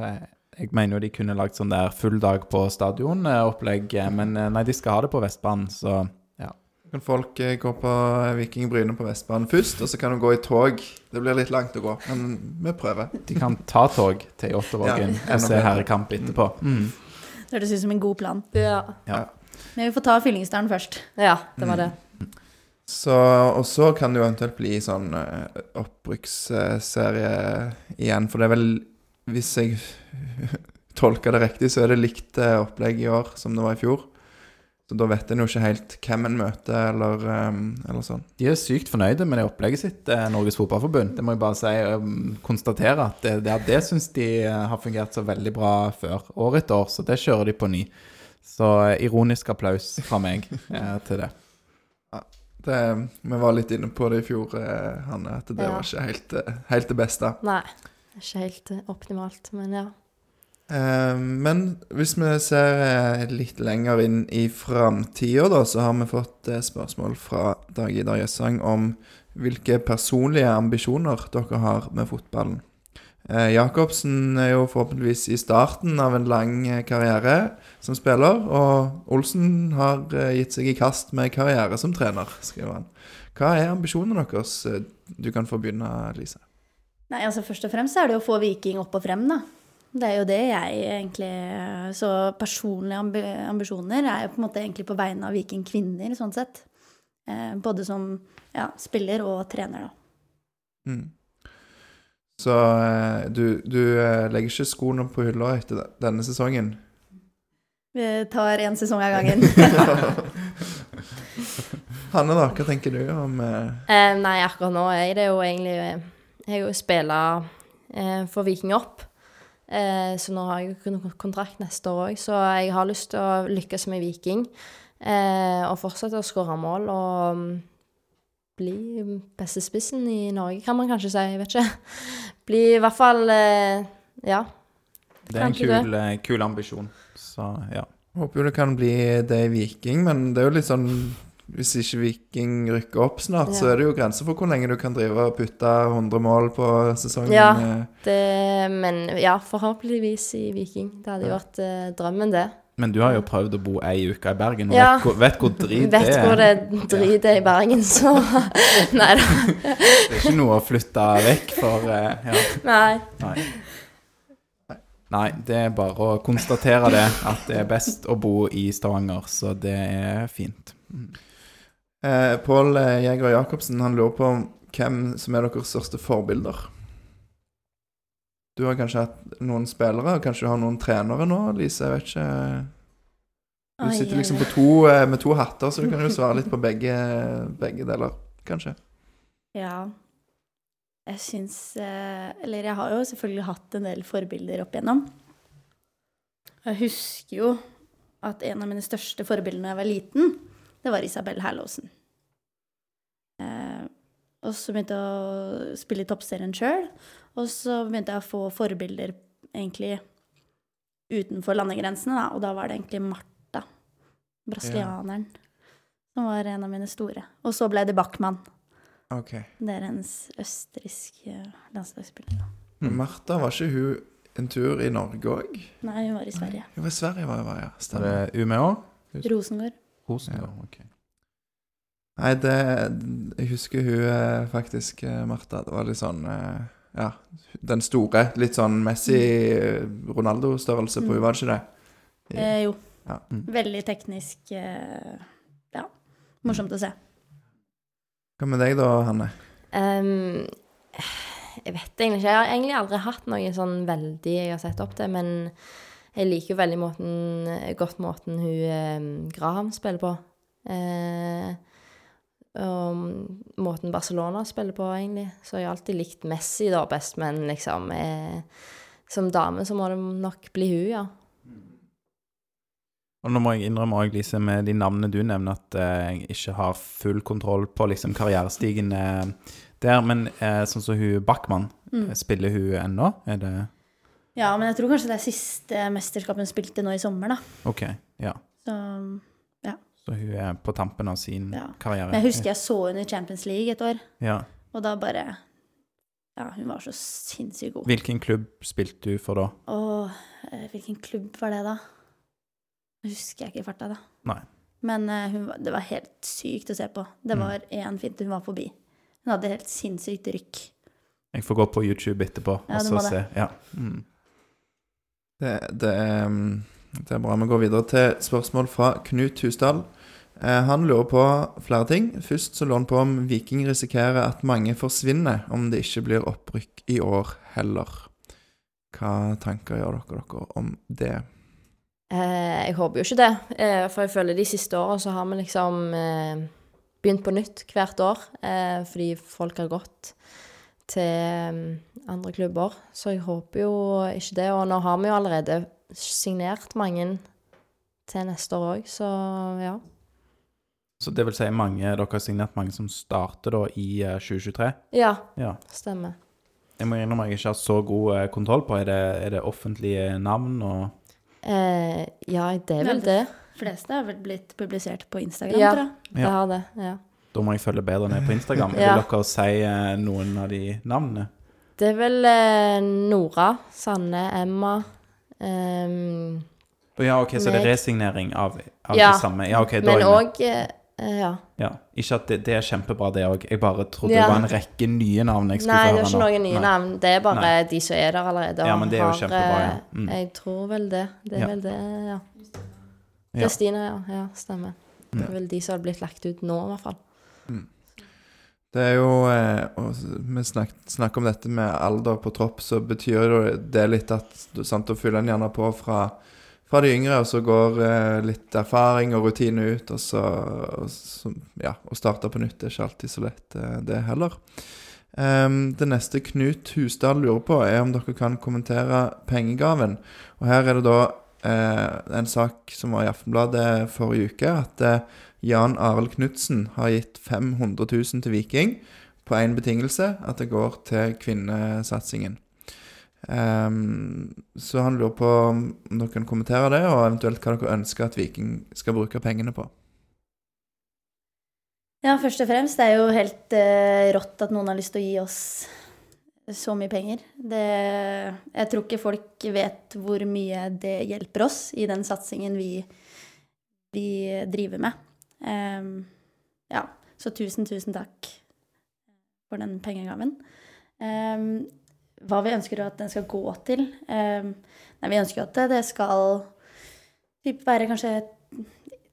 Jeg mener jo de kunne lagd sånn der full dag på stadion-opplegg, men nei, de skal ha det på Vestbanen, så. Kan folk eh, gå på Viking Bryne på Vestbanen først, og så kan de gå i tog. Det blir litt langt å gå, men vi prøver. De kan ta tog til Jåttåvågen Ja, og se herrekamp etterpå. Mm. Det høres ut som en god plan. Ja. Ja. Men vi får ta Fyllingsdalen først. ja, det var det. Så, og så kan det jo eventuelt bli sånn uh, opprykksserie igjen, for det er vel Hvis jeg [laughs] tolker det riktig, så er det likt eh, opplegg i år som det var i fjor. Så da vet en jo ikke helt hvem en møter, eller, um, eller sånn. De er sykt fornøyde med det opplegget sitt, eh, Norges Fotballforbund. Det må jeg bare si, um, konstatere at det, det, det syns de eh, har fungert så veldig bra før. År etter år, så det kjører de på ny. Så eh, ironisk applaus fra meg [laughs] eh, til det. Det, vi var litt inne på det i fjor, eh, Hanne, at det Ja. var ikke helt, helt det beste. Nei. Ikke helt optimalt, men ja. Eh, men hvis vi ser eh, litt lenger inn i framtida, da, så har vi fått eh, spørsmål fra Dag Idar Jøssang om hvilke personlige ambisjoner dere har med fotballen. Eh, Jacobsen er jo forhåpentligvis i starten av en lang karriere som spiller, og Olsen har gitt seg i kast med karriere som trener, skriver han. Hva er ambisjonene deres? Du kan få begynne, Lise. Nei, altså Først og fremst er det å få Viking opp og frem, da. Det er jo det jeg egentlig Så personlige ambi ambisjoner er jo på en måte egentlig på vegne av Viking kvinner, sånn sett. Eh, både som ja, spiller og trener, da. Mm. Så eh, du, du eh, legger ikke skoene på hylla etter denne sesongen? Vi tar én sesong av gangen. [laughs] Hanne, da, hva tenker du om eh, Eh, nei, akkurat nå er det jo egentlig Jeg har jo spilla eh, for Viking opp. Eh, så nå har jeg kontrakt neste år òg, så jeg har lyst til å lykkes med Viking. Eh, og fortsette å skåre mål og mm, bli beste spissen i Norge, kan man kanskje si. Jeg vet ikke. [laughs] Bli i hvert fall eh, Ja. Det er en kul, kul ambisjon. Så ja. Håper jo det kan bli det i Viking, men det er jo litt sånn Hvis ikke Viking rykker opp snart, så er det jo grenser for hvor lenge du kan drive og putte 100 mål på sesongen. Ja. eh. Det, men ja, forhåpentligvis i Viking. Det hadde jo vært eh, drømmen, det. Men du har jo prøvd å bo ei uke i Bergen, og Ja. vet, hvor, vet hvor drit [laughs] Vet det hvor er. det driter i Bergen, så [laughs] Nei da. Det er ikke noe å flytte vekk for eh, ja. Nei. Nei. Nei, det er bare å konstatere det, at det er best å bo i Stavanger, så det er fint. Eh, Pål eh, Jæger Jacobsen han lurer på hvem som er deres største forbilder. Du har kanskje hatt noen spillere, og kanskje du har noen trenere nå, Lise? Jeg vet ikke. Du sitter liksom på to, eh, med to hatter, så du kan jo svare litt på begge, begge deler, kanskje. Ja. Jeg syns eh, Eller jeg har jo selvfølgelig hatt en del forbilder opp igjennom. Jeg husker jo at en av mine største forbilder da jeg var liten, det var Isabel Herlåsen. Eh, og så begynte jeg å spille i toppserien sjøl. Og så begynte jeg å få forbilder egentlig utenfor landegrensene, da. Og da var det egentlig Martha, brasilianeren, som var en av mine store. Og så ble det Bachmann. Okay. Det er hennes østerrikske landslagsspiller. Mm. Martha, var ikke hun en tur i Norge òg? Nei, hun var i Sverige. Hun var i Sverige, var hun, ja. Er Stemmer. det Umeå? Rosengård. Rosengård, ok. Nei, det Jeg husker hun eh, faktisk, eh, Martha. Det var litt sånn eh, Ja, den store. Litt sånn Messi-Ronaldo-størrelse på Mm. hun, var det ikke det? Eh, jo. Ja. Mm. Veldig teknisk. Ja. Morsomt å se. Hva med deg da, Hanne? Um, jeg vet egentlig ikke. Jeg har egentlig aldri hatt noe sånn veldig jeg har sett opp til, men jeg liker jo veldig måten, godt måten hun eh, Graham spiller på. Eh, og måten Barcelona spiller på, egentlig. Så jeg har alltid likt Messi da best, men liksom eh, Som dame så må det nok bli hun, ja. Og nå må jeg innrømme også, Lise, med de navnene du nevner, at eh, jeg ikke har full kontroll på liksom karrierestigen eh, der. Men eh, sånn som hun Backman, Mm. spiller hun ennå? Er det Ja, men jeg tror kanskje det er siste mesterskapet hun spilte nå i sommer, da. OK. Ja. Så, Så hun er på tampen av sin Ja. karriere. men jeg husker jeg så henne i Champions League et år, Ja. og da bare Ja, hun var så sinnssykt god. Hvilken klubb spilte du for da? Og eh, hvilken klubb var det, da? Det husker jeg ikke i farta, da. Nei. Men uh, hun, det var helt sykt å se på. Det Mm. var én finte hun var forbi. Hun hadde helt sinnssykt rykk. Jeg får gå på YouTube etterpå Ja, og du så må det. se. Ja. Mm. Det, det, er, det er bra. Vi går videre til spørsmål fra Knut Husdal. Eh, han lurer på flere ting. Først så lurer han på om Viking risikerer at mange forsvinner om det ikke blir opprykk i år heller. Hva tanker gjør dere, dere om det? Eh, jeg håper jo ikke det, eh, for jeg føler de siste åra så har vi liksom eh, begynt på nytt hvert år, eh, fordi folk har gått til mm, andre klubber. Så jeg håper jo ikke det. Og nå har vi jo allerede signert mange til neste år òg, så ja. Så det vil si mange Dere har signert mange som starter da i eh, 2023? Ja, Ja. stemmer. Jeg må innrømme jeg ikke har så god eh, kontroll på. Er det, er det offentlige navn og Eh, ja, det er vel det. De fleste har vel blitt publisert på Instagram, Ja. tror jeg. Det Ja. har det, ja. Da må jeg følge bedre ned på Instagram. [laughs] Ja. Vil dere si eh, noen av de navnene? Det er vel eh, Nora, Sanne, Emma um, ja, OK, så det er resignering av, av Ja, de samme? Ja, OK, da Men er jeg med. òg Ja. Ja. Ikke at det, det er kjempebra, det òg. Jeg bare trodde Ja. det var en rekke nye navn jeg Nei, det er ikke noen nye Nei. navn. Det er bare Nei. de som er der allerede. Ja, men det er jo har, kjempebra, ja. eh, Mm. Jeg tror vel det. Det er Ja. vel det, ja. Ja. Kristina, ja. Ja, stemmer. Det er vel de som har blitt lagt ut nå, i hvert fall. Det er jo eh, og Vi snakker, snakk om dette med alder på tropp, så betyr det litt at sant, Da fyller en gjerne på fra, fra de yngre, og så går eh, litt erfaring og rutine ut, og så, og så Ja, å starte på nytt er ikke alltid så lett, eh, det heller. Um, det neste Knut Husdal lurer på, er om dere kan kommentere pengegaven. Og her er det da eh, en sak som var i Aftenbladet forrige uke, at eh, Jan Arild Knutsen har gitt 500 000 til Viking på én betingelse, at det går til kvinnesatsingen. Um, så han lurer på om dere kan kommentere det, og eventuelt hva dere ønsker at Viking skal bruke pengene på. Ja, først og fremst, det er jo helt uh, rått at noen har lyst til å gi oss så mye penger. Det, jeg tror ikke folk vet hvor mye det hjelper oss i den satsingen vi, vi driver med. Ehm, ja, så tusen, tusen takk for den pengegaven. Ehm, hva vi ønsker at den skal gå til? Ehm, nei, vi ønsker at det skal typ være kanskje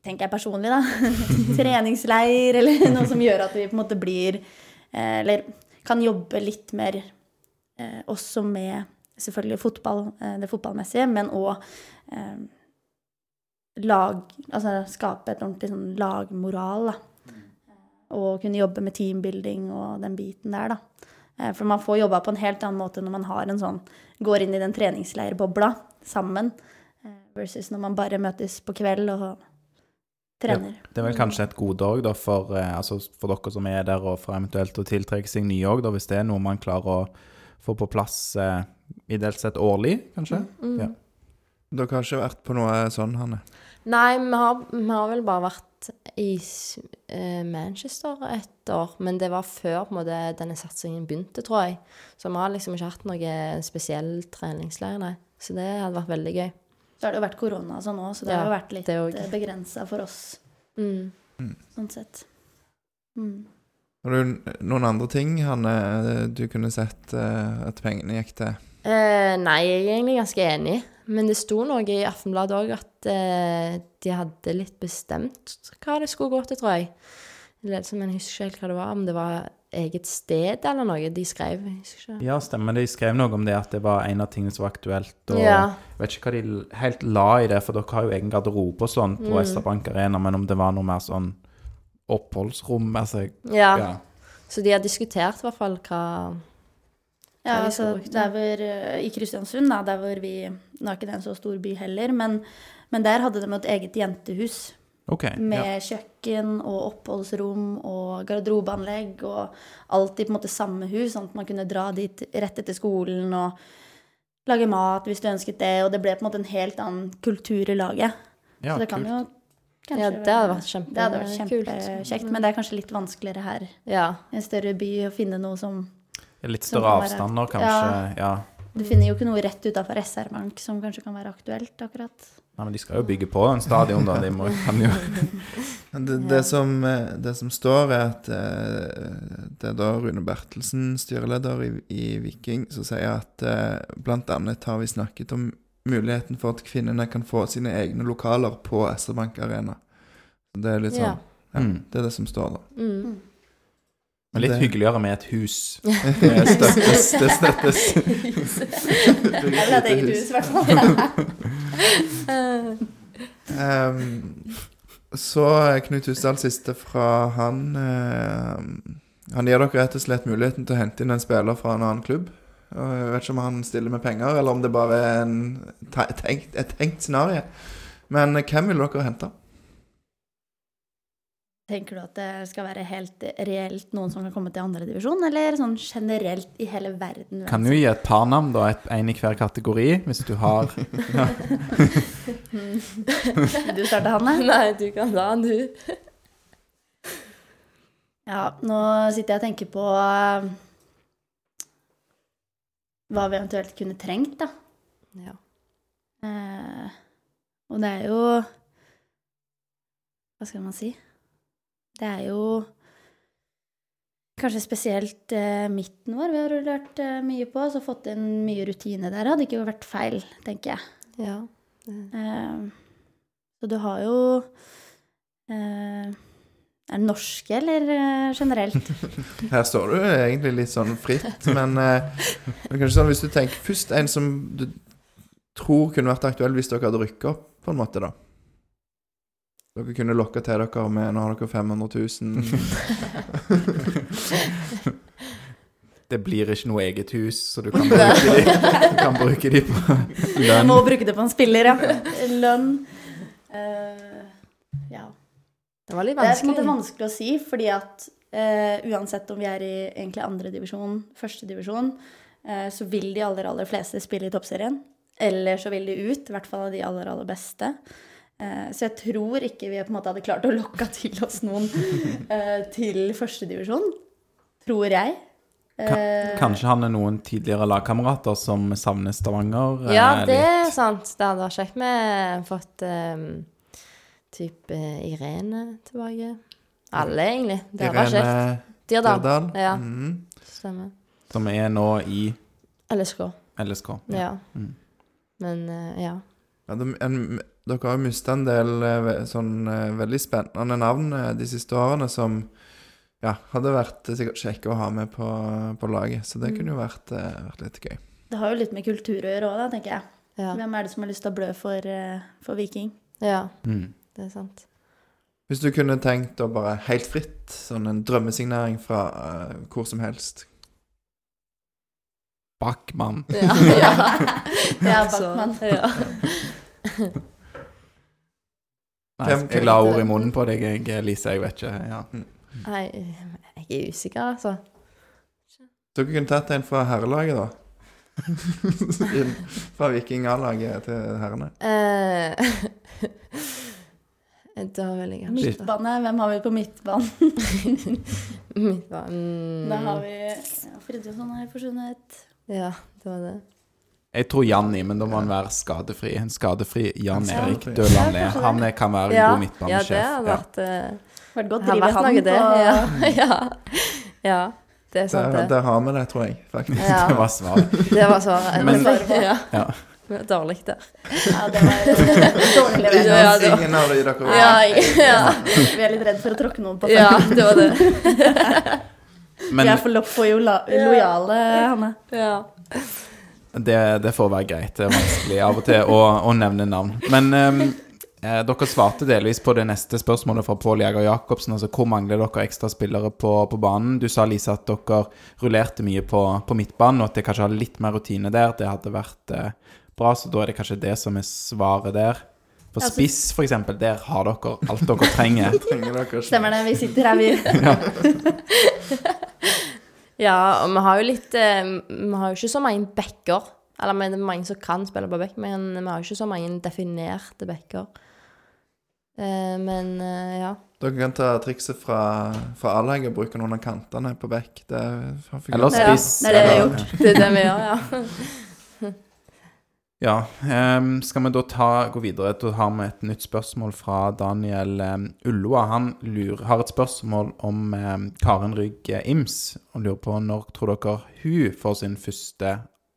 tenker jeg personlig, da. [laughs] Treningsleir eller [laughs] noe som gjør at vi på en måte blir eh, Eller kan jobbe litt mer eh, også med selvfølgelig fotball, eh, det fotballmessige, men òg lag Altså skape et ordentlig sånn lagmoral, da. Og kunne jobbe med teambuilding og den biten der, da. Eh, For man får jobba på en helt annen måte når man har en sånn Går inn i den treningsleirbobla sammen, eh, versus når man bare møtes på kveld og trener. Det er vel kanskje et gode òg, for, eh, altså for dere som er der, og for eventuelt å tiltrekke seg nye òg, hvis det er noe man klarer å få på plass eh, ideelt sett årlig, kanskje. Mm. Ja. Dere har ikke vært på noe sånn, Hanne? Nei, vi har, vi har vel bare vært i eh, Manchester et år, men det var før på en måte, denne satsingen begynte, tror jeg. Så vi har liksom ikke hatt noe spesiell treningsleir, nei. Så det hadde vært veldig gøy. Så har det jo vært korona sånn òg, så det Ja, har jo vært litt det begrensa for oss Mm. sånn sett. Mm. Har du noen andre ting Hanne, du kunne sett eh, at pengene gikk til? Eh, nei, jeg er egentlig ganske enig. Men det sto noe i Aftenbladet òg at eh, de hadde litt bestemt hva det skulle gå til, tror jeg. Ledelse, men jeg husker ikke helt hva det var. Om det var eget sted eller noe de skrev. Jeg husker ikke. Ja, stemmer. De skrev noe om det at det var en av tingene som var aktuelt. Og Ja. jeg vet ikke hva de helt la i det, for dere har jo egen garderobe og sånn på Mm. SR-Bank Arena, men om det var noe mer sånn oppholdsrom altså, ja. ja. Så de har diskutert i hvert fall hva Ja, altså, der hvor, eh, I Kristiansund, da, der hvor vi Nå er ikke det en så stor by heller, men, men der hadde de et eget jentehus. OK. Med Ja. kjøkken og oppholdsrom og garderobeanlegg og alt i på en måte samme hus, sånn at man kunne dra dit rett etter skolen og lage mat hvis du ønsket det. Og det ble på en måte en helt annen kultur i laget. Ja, så det kan kult. jo kanskje Ja, det hadde vært kjempe- Det hadde vært kjempekjekt, men det er kanskje litt vanskeligere her Ja. i en større by å finne noe som Litt større avstander, kanskje. Ja. Du finner jo ikke noe rett utafor SR Bank som kanskje kan være aktuelt, akkurat. Nei, men de skal jo bygge på en stadion, da. De må, kan jo [laughs] Det, det, som, eh, det som står, er at eh, det er da Rune Bertelsen, styreleder i, i Viking, som sier at bl.a. blant annet har vi snakket om muligheten for at kvinnene kan få sine egne lokaler på SR Bank Arena. Det er litt sånn Ja. ja, Mm. Det er det som står, da. Mm. Men litt Det- hyggeligere med et hus. [laughs] Det støttes. Det støttes. Jeg vil ha et eget hus, i hvert fall. um, [laughs] så Knut Husdal, siste fra han uh, Han gir dere rett og slett muligheten til å hente inn en spiller fra en annen klubb. Jeg vet ikke om han stiller med penger, eller om det bare er en tenkt, et tenkt scenario. Men hvem vil dere hente? Tenker du at det skal være helt reelt noen som kan komme til andredivisjon, eller sånn generelt i hele verden? Kan jo gi et par navn, da. Et, en i hver kategori, hvis du har ja. [laughs] Du starter, Hanne? [laughs] Nei, du kan ta den, du. Ja, nå sitter jeg og tenker på eh, hva vi eventuelt kunne trengt, da. Ja. Eh, og det er jo Hva skal man si? Det er jo kanskje spesielt eh, midten vår vi har rullert eh, mye på, så fått inn mye rutine der. Hadde ikke vært feil, tenker jeg. ja. Eh, så du har jo eh, Er det norske, eller eh, generelt? [laughs] Her står du egentlig litt sånn fritt, men eh, men kanskje sånn hvis du tenker først en som du tror kunne vært aktuell hvis dere hadde rykka opp, på en måte, da. Dere kunne lokke til dere med Nå har dere 500 000. [laughs] Det blir ikke noe eget hus, så du kan [laughs] bruke de, du kan bruke de på [laughs] lønn. lønn. må bruke det på en spiller, ja. Lønn. Uh, ja. Det var litt vanskelig. Det er på en måte vanskelig. å si, fordi at uh, uansett om vi er i egentlig andredivisjon, førstedivisjon, uh, så vil de aller, aller fleste spille i toppserien. Eller så vil de ut, i hvert fall av de aller, aller beste. Eh, så jeg tror ikke vi på en måte hadde klart å lokke til oss noen [laughs] eh, til førstedivisjon. Tror jeg. Eh, Kanskje han er noen tidligere lagkamerater som savner Stavanger? Ja, eh, det er sant. Det hadde vært kjekt med fått um, type Irene tilbake. Alle, egentlig. Det hadde vært kjekt. Irene Dirdal. Dirdal. Ja, Mm. stemmer. Som er nå i LSK. LSK. Ja. Mm. Men eh, ja. Ja, det, en, dere har jo mista en del eh, sånn eh, veldig spennende navn eh, de siste årene som ja, hadde vært sikkert kjekke å ha med på, på laget. Så det Mm. kunne jo vært, vært litt gøy. Det har jo litt med kultur å gjøre òg, da, tenker jeg. Ja. Hvem er det som har lyst til å blø for, for Viking? ja, Mm. det er sant. Hvis du kunne tenkt å bare helt fritt, sånn en drømmesignering fra uh, hvor som helst Backman. Ja, [laughs] ja. [laughs] Ja, Så, Backman. Ja. [laughs] Nei, Hvem- jeg la ord i munnen på deg, jeg, Lise. Jeg vet ikke. Ja. Nei, jeg er usikker, altså. Dere kunne tatt en fra herrelaget, da. [laughs] Fra Viking A-laget til herrene. Eh, [laughs] da vil jeg kanskje Midtbane, hvem har vi på midtbanen? [laughs] Midtbanen. Da har vi ja, Fridtjonsson har forsvunnet. Ja, det var det. Jeg tror Janni, men da må han være skadefri. En skadefri Jan Erik Døland Le. Han kan være en Ja, god ja, det har vært, eh, Vært godt han noe, det. på Ja. [laughs] ja. ja, det er sant, det. der har vi det, tror jeg, faktisk. Ja, Det var svaret. det var svaret. Men- [laughs] ja. Ja. Dårlig der. Ja, det var dårlig levert. [laughs] Ja, det var- Ingen av de dere Ja, ja. Vi er litt redd for å tråkke noen på ja, det var det. Men Vi er for lopp for lojale, Hanne. Ja. Det, det får være greit. Det er vanskelig av og til å, å nevne navn. Men ehm, eh, dere svarte delvis på det neste spørsmålet fra Pål Jæger Jacobsen. Altså hvor mangler dere ekstra spillere på, på banen? Du sa, Lise, at dere rullerte mye på, på midtbanen, og at det kanskje har litt mer rutine der. Det hadde vært eh, bra, så da er det kanskje det som er svaret der. På Ja, spiss, for eksempel, der har dere alt dere trenger. [laughs] Trenger dere. Stemmer det. Vi sitter her, vi. [laughs] ja, og vi har jo litt eh, Vi har jo ikke så mange backer. Eller men det er mange som kan spille på back, men vi har jo ikke så mange definerte backer. Eh, men eh, ja. Dere kan ta trikset fra, fra A-laget og bruke noen av kantene på bekk. Det har. Eller spiss. gjort. Det er det vi gjør, ja. [laughs] Ja, Um, skal vi da ta, gå videre? Da har vi et nytt spørsmål fra Daniel um, Ulloa. Han lurer, har et spørsmål om um, Karen Rygg eh, Ims, og lurer på når tror dere hun får sin første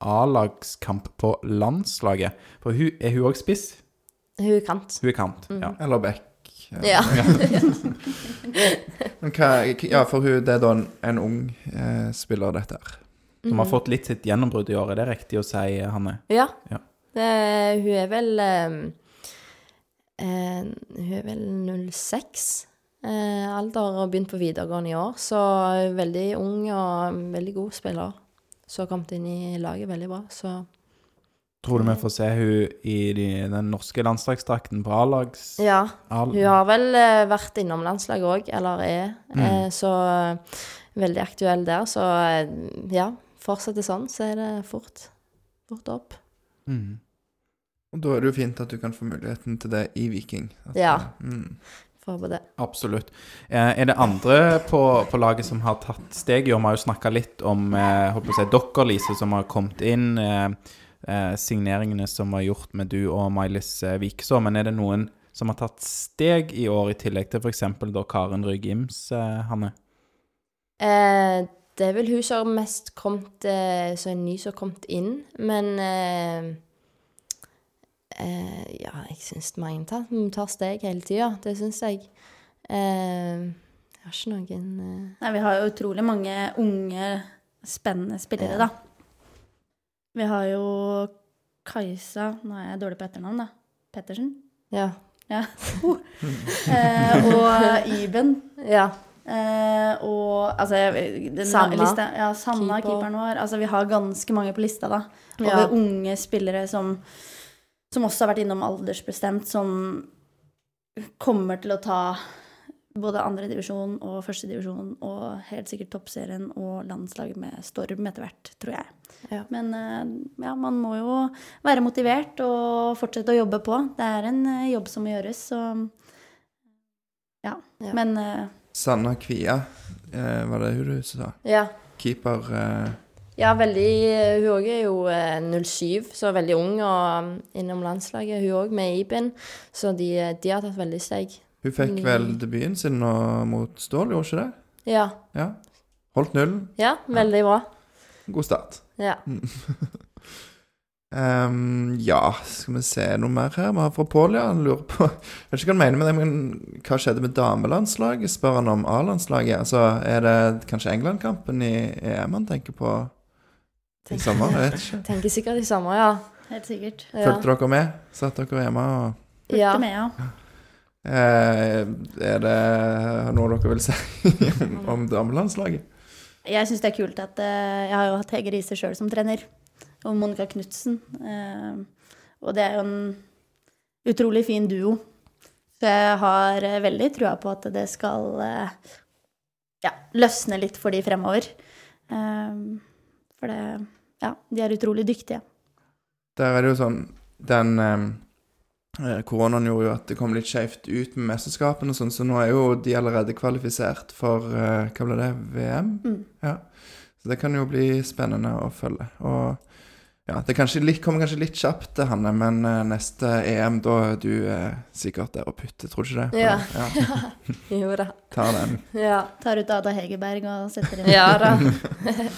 A-lagskamp på landslaget? For hun, er hun òg spiss? Hun er kant. Hun er kant, ja. Eller bekk. Ja. [laughs] Men hva, ja, for hun, det er da en, en ung eh, spiller, dette her. Som har fått litt sitt gjennombrudd i år, er det riktig å si, Hanne? Ja. Ja. Det, hun er vel eh, eh, Hun er vel 06 eh, alder og begynt på videregående i år, så veldig ung og veldig god spiller. Så har kommet inn i laget veldig bra, så Tror du vi får se hun i de, den norske landslagsdrakten på A-lags... Ja. Hun har vel eh, vært innom landslaget òg, eller er, Mm. eh, så eh, veldig aktuell der. Så ja, fortsetter sånn, så er det fort, fort opp. Mm. Og da er det jo fint at du kan få muligheten til det i Viking. At, Ja. Mm. Får håpe det. Absolutt. Eh, er det andre på, på laget som har tatt steg Jo. Vi har jo snakka litt om eh, holdt på å si, dere, Lise, som har kommet inn. Eh, eh, signeringene som var gjort med du og Mailis eh, Vikeså. Men er det noen som har tatt steg i år, i tillegg til f.eks. da Karen Rygg Ims, eh, Hanne? Eh, det er vel hun som har mest kommet eh, Så en ny som har kommet inn. Men eh, Ja, jeg syns mange tar, tar steg hele tida. Det syns jeg. Eh, jeg har ikke noen eh, Nei, vi har jo utrolig mange unge, spennende spillere, da. Vi har jo Kajsa Nå er jeg dårlig på etternavn, da. Pettersen. Ja. Ja. [laughs] eh, og Iben. ja. Eh, og altså den Sanna. Lista, ja, Sanna, Keeper. keeperen vår. Altså, vi har ganske mange på lista, da. Over Ja. unge spillere som, som også har vært innom aldersbestemt, som kommer til å ta både andredivisjon og førstedivisjon og helt sikkert toppserien og landslaget med storm etter hvert, tror jeg. Ja. Men eh, ja, man må jo være motivert og fortsette å jobbe på. Det er en eh, jobb som må gjøres, så ja. Ja. Men eh, Sanna Kvia, eh, var det hun du sa? ja. Keeper Ja, veldig Hun òg er jo eh, 07, så veldig ung og um, innom landslaget. Hun òg, med Iben. Så de, de har tatt veldig steg. Hun fikk Mm. vel debuten sin mot Stål, gjorde ikke det? Ja. Ja. Holdt nullen. Ja, veldig bra. God start. Ja. [laughs] Um, ja, skal vi se noe mer her. Vi har fra Pål, ja. Han lurer på Jeg vet ikke hva han mener med det, men hva skjedde med damelandslaget? Spør han om A-landslaget. Altså, er det kanskje England-kampen i EM han tenker på i samme, Jeg vet ikke. Tenker sikkert de samme, ja. helt sikkert. ja. Fulgte dere med? Satt dere hjemme og Fulgte Ja. med, ja. eh, Er det noe dere vil si [laughs] om damelandslaget? Jeg syns det er kult at eh, Jeg har jo hatt Hege Riise sjøl som trener. Og Monica Knutsen. eh, og det er jo en utrolig fin duo. Så jeg har eh, veldig trua på at det skal eh, ja, løsne litt for de fremover. Eh, for det Ja, de er utrolig dyktige. Der er det jo sånn Den eh, eh, koronaen gjorde jo at det kom litt skjevt ut med mesterskapene og sånn, så nå er jo de allerede kvalifisert for eh, Hva ble det? VM? Mm. Ja. Så det kan jo bli spennende å følge. Og Ja, det kanskje litt, kommer kanskje litt kjapt til Hanne, men eh, neste EM, da er du eh, sikkert der og putter, tror du ikke det? Ja. ja. [laughs] Jo da. Tar den. Ja. Tar ut Ada Hegerberg og setter inn ja da. [laughs]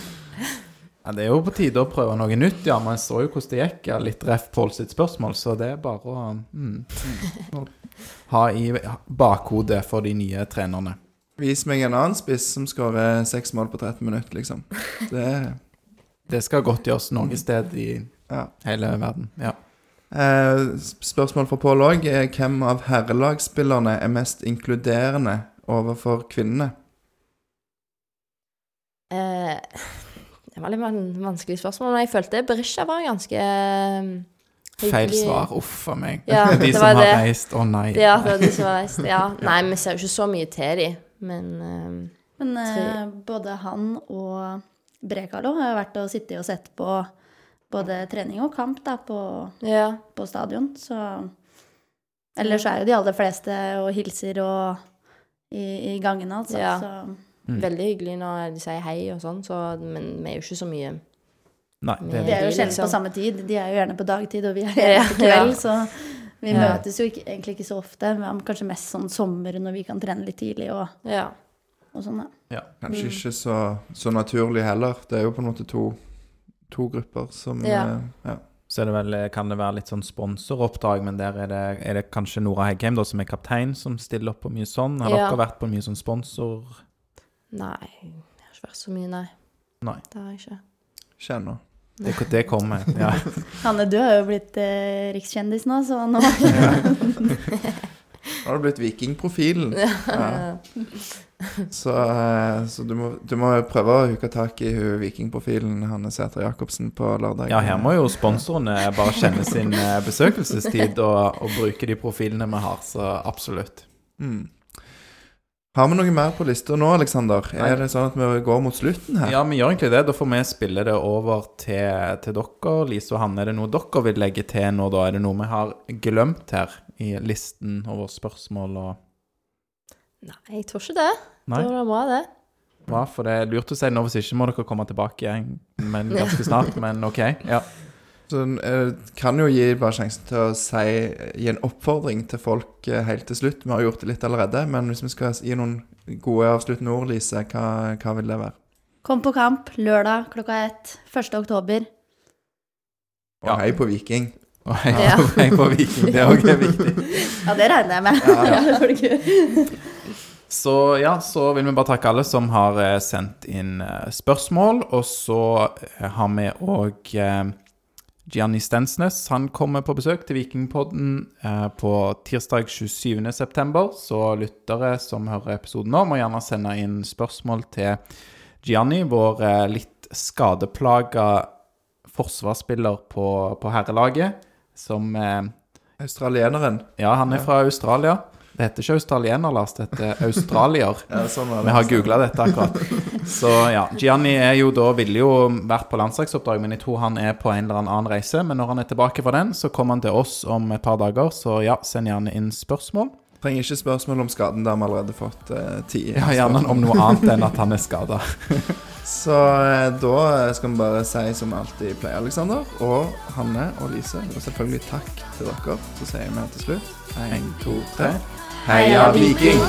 [laughs] Ja, det er jo på tide å prøve noe nytt, ja. Man så jo hvordan det gikk. Ja, litt ref Pål sitt spørsmål, så det er bare å mm, [laughs] ha i bakhodet for de nye trenerne. Vis meg en annen spiss som skårer seks mål på 13 minutter, liksom. Det Det skal godt gjøres noe sted i Ja. hele verden. Ja. Eh, spørsmål fra Pål òg. Hvem av herrelagsspillerne er mest inkluderende overfor kvinnene? Eh, det var litt van- vanskelig spørsmål, men jeg følte Berisha var ganske eh, Feil svar. Uff a meg. Ja, [laughs] de som har det. reist. Å nei. Ja, det var de som har reist. Ja. [laughs] Nei, vi ser jo ikke så mye til de, men eh, Men uh, både han og Brekalo har jo vært og sittet og sett på både trening og kamp da, på, ja. på stadion, så Ellers er jo de aller fleste og hilser og i, i gangene, altså. Ja. Så Mm. Veldig hyggelig når de sier hei og sånn, så, men vi er jo ikke så mye Nei, det er vi er jo de sjelden liksom- på samme tid. De er jo gjerne på dagtid, og vi er [laughs] her gjerne på kveld, ja. så vi Ja. møtes jo ikke, egentlig ikke så ofte. Men kanskje mest sånn sommer når vi kan trene litt tidlig og, Ja. og sånn, da. ja. Kanskje Mm. ikke så, så naturlig heller. Det er jo på en måte to, to grupper som Ja. eh, ja. Så er det vel, kan det være litt sånn sponsoroppdrag, men der er det, er det kanskje Nora Heggheim da, som er kaptein, som stiller opp på mye sånn? Har Ja. dere vært på mye sånn sponsor... Nei, det har ikke vært så mye, nei. Nei. Det har jeg ikke. Kjenner. Det, det kommer. Ja. [laughs] Hanne, du har jo blitt eh, rikskjendis nå, så nå [laughs] Nå har du blitt vikingprofilen. Ja. Så, eh, så du, må, du må prøve å huke tak i hun vikingprofilen Hanne Sæter Jacobsen på lørdag. ja, her må jo sponsorene bare kjenne sin eh, besøkelsestid og, og bruke de profilene vi har, så absolutt. Mm. Har vi noe mer på lista nå, Aleksander? Er det sånn at vi går mot slutten her? Ja, vi gjør egentlig det. Da får vi spille det over til, til dere. Lise og Hanne, er det noe dere vil legge til nå, da? Er det noe vi har glemt her i listen over spørsmål og Nei, jeg tror ikke det. Nei? Det var bra, det. Hva? For det er lurt å si nå, hvis ikke må dere komme tilbake igjen men ganske snart. [laughs] Men OK. Ja. Så jeg kan jo gi bare sjansen til å si, gi en oppfordring til folk eh, helt til slutt. Vi har gjort det litt allerede, men hvis vi skal gi noen gode avsluttende ord, Lise, hva, hva vil det være? Kom på kamp lørdag klokka ett. 1. oktober. Og Ja. hei på Viking. Og [laughs] hei, Ja. [laughs] hei på Viking, det er òg [laughs] viktig. Ja, det regner jeg med. Ja, ja. Så ja, så vil vi bare takke alle som har eh, sendt inn eh, spørsmål. Og så eh, har vi òg eh, Gianni Stensnes. Han kommer på besøk til Vikingpodden eh, på tirsdag 27.9. Så lyttere som hører episoden nå, må gjerne sende inn spørsmål til Gianni, vår eh, litt skadeplaga forsvarsspiller på, på herrelaget. Som eh, Australieneren. Ja, han er fra Australia. Det heter ikke australiener, Lars. Det heter australier. [laughs] Ja, sånn. Vi har googla dette akkurat. Så ja, Gianni er jo da ville jo vært på landslagsoppdrag, men jeg tror han er på en eller annen reise. Men når han er tilbake fra den, så kommer han til oss om et par dager. Så ja, send gjerne inn spørsmål. Trenger ikke spørsmål om skaden, det har vi allerede fått eh, ti. Ja, Gjerne om noe annet enn at han er skada. [laughs] Så eh, da skal vi bare si som alltid pleier, Aleksander, og Hanne og Lise. Og selvfølgelig takk til dere. Så sier vi til slutt én, to, tre. Heia Viking!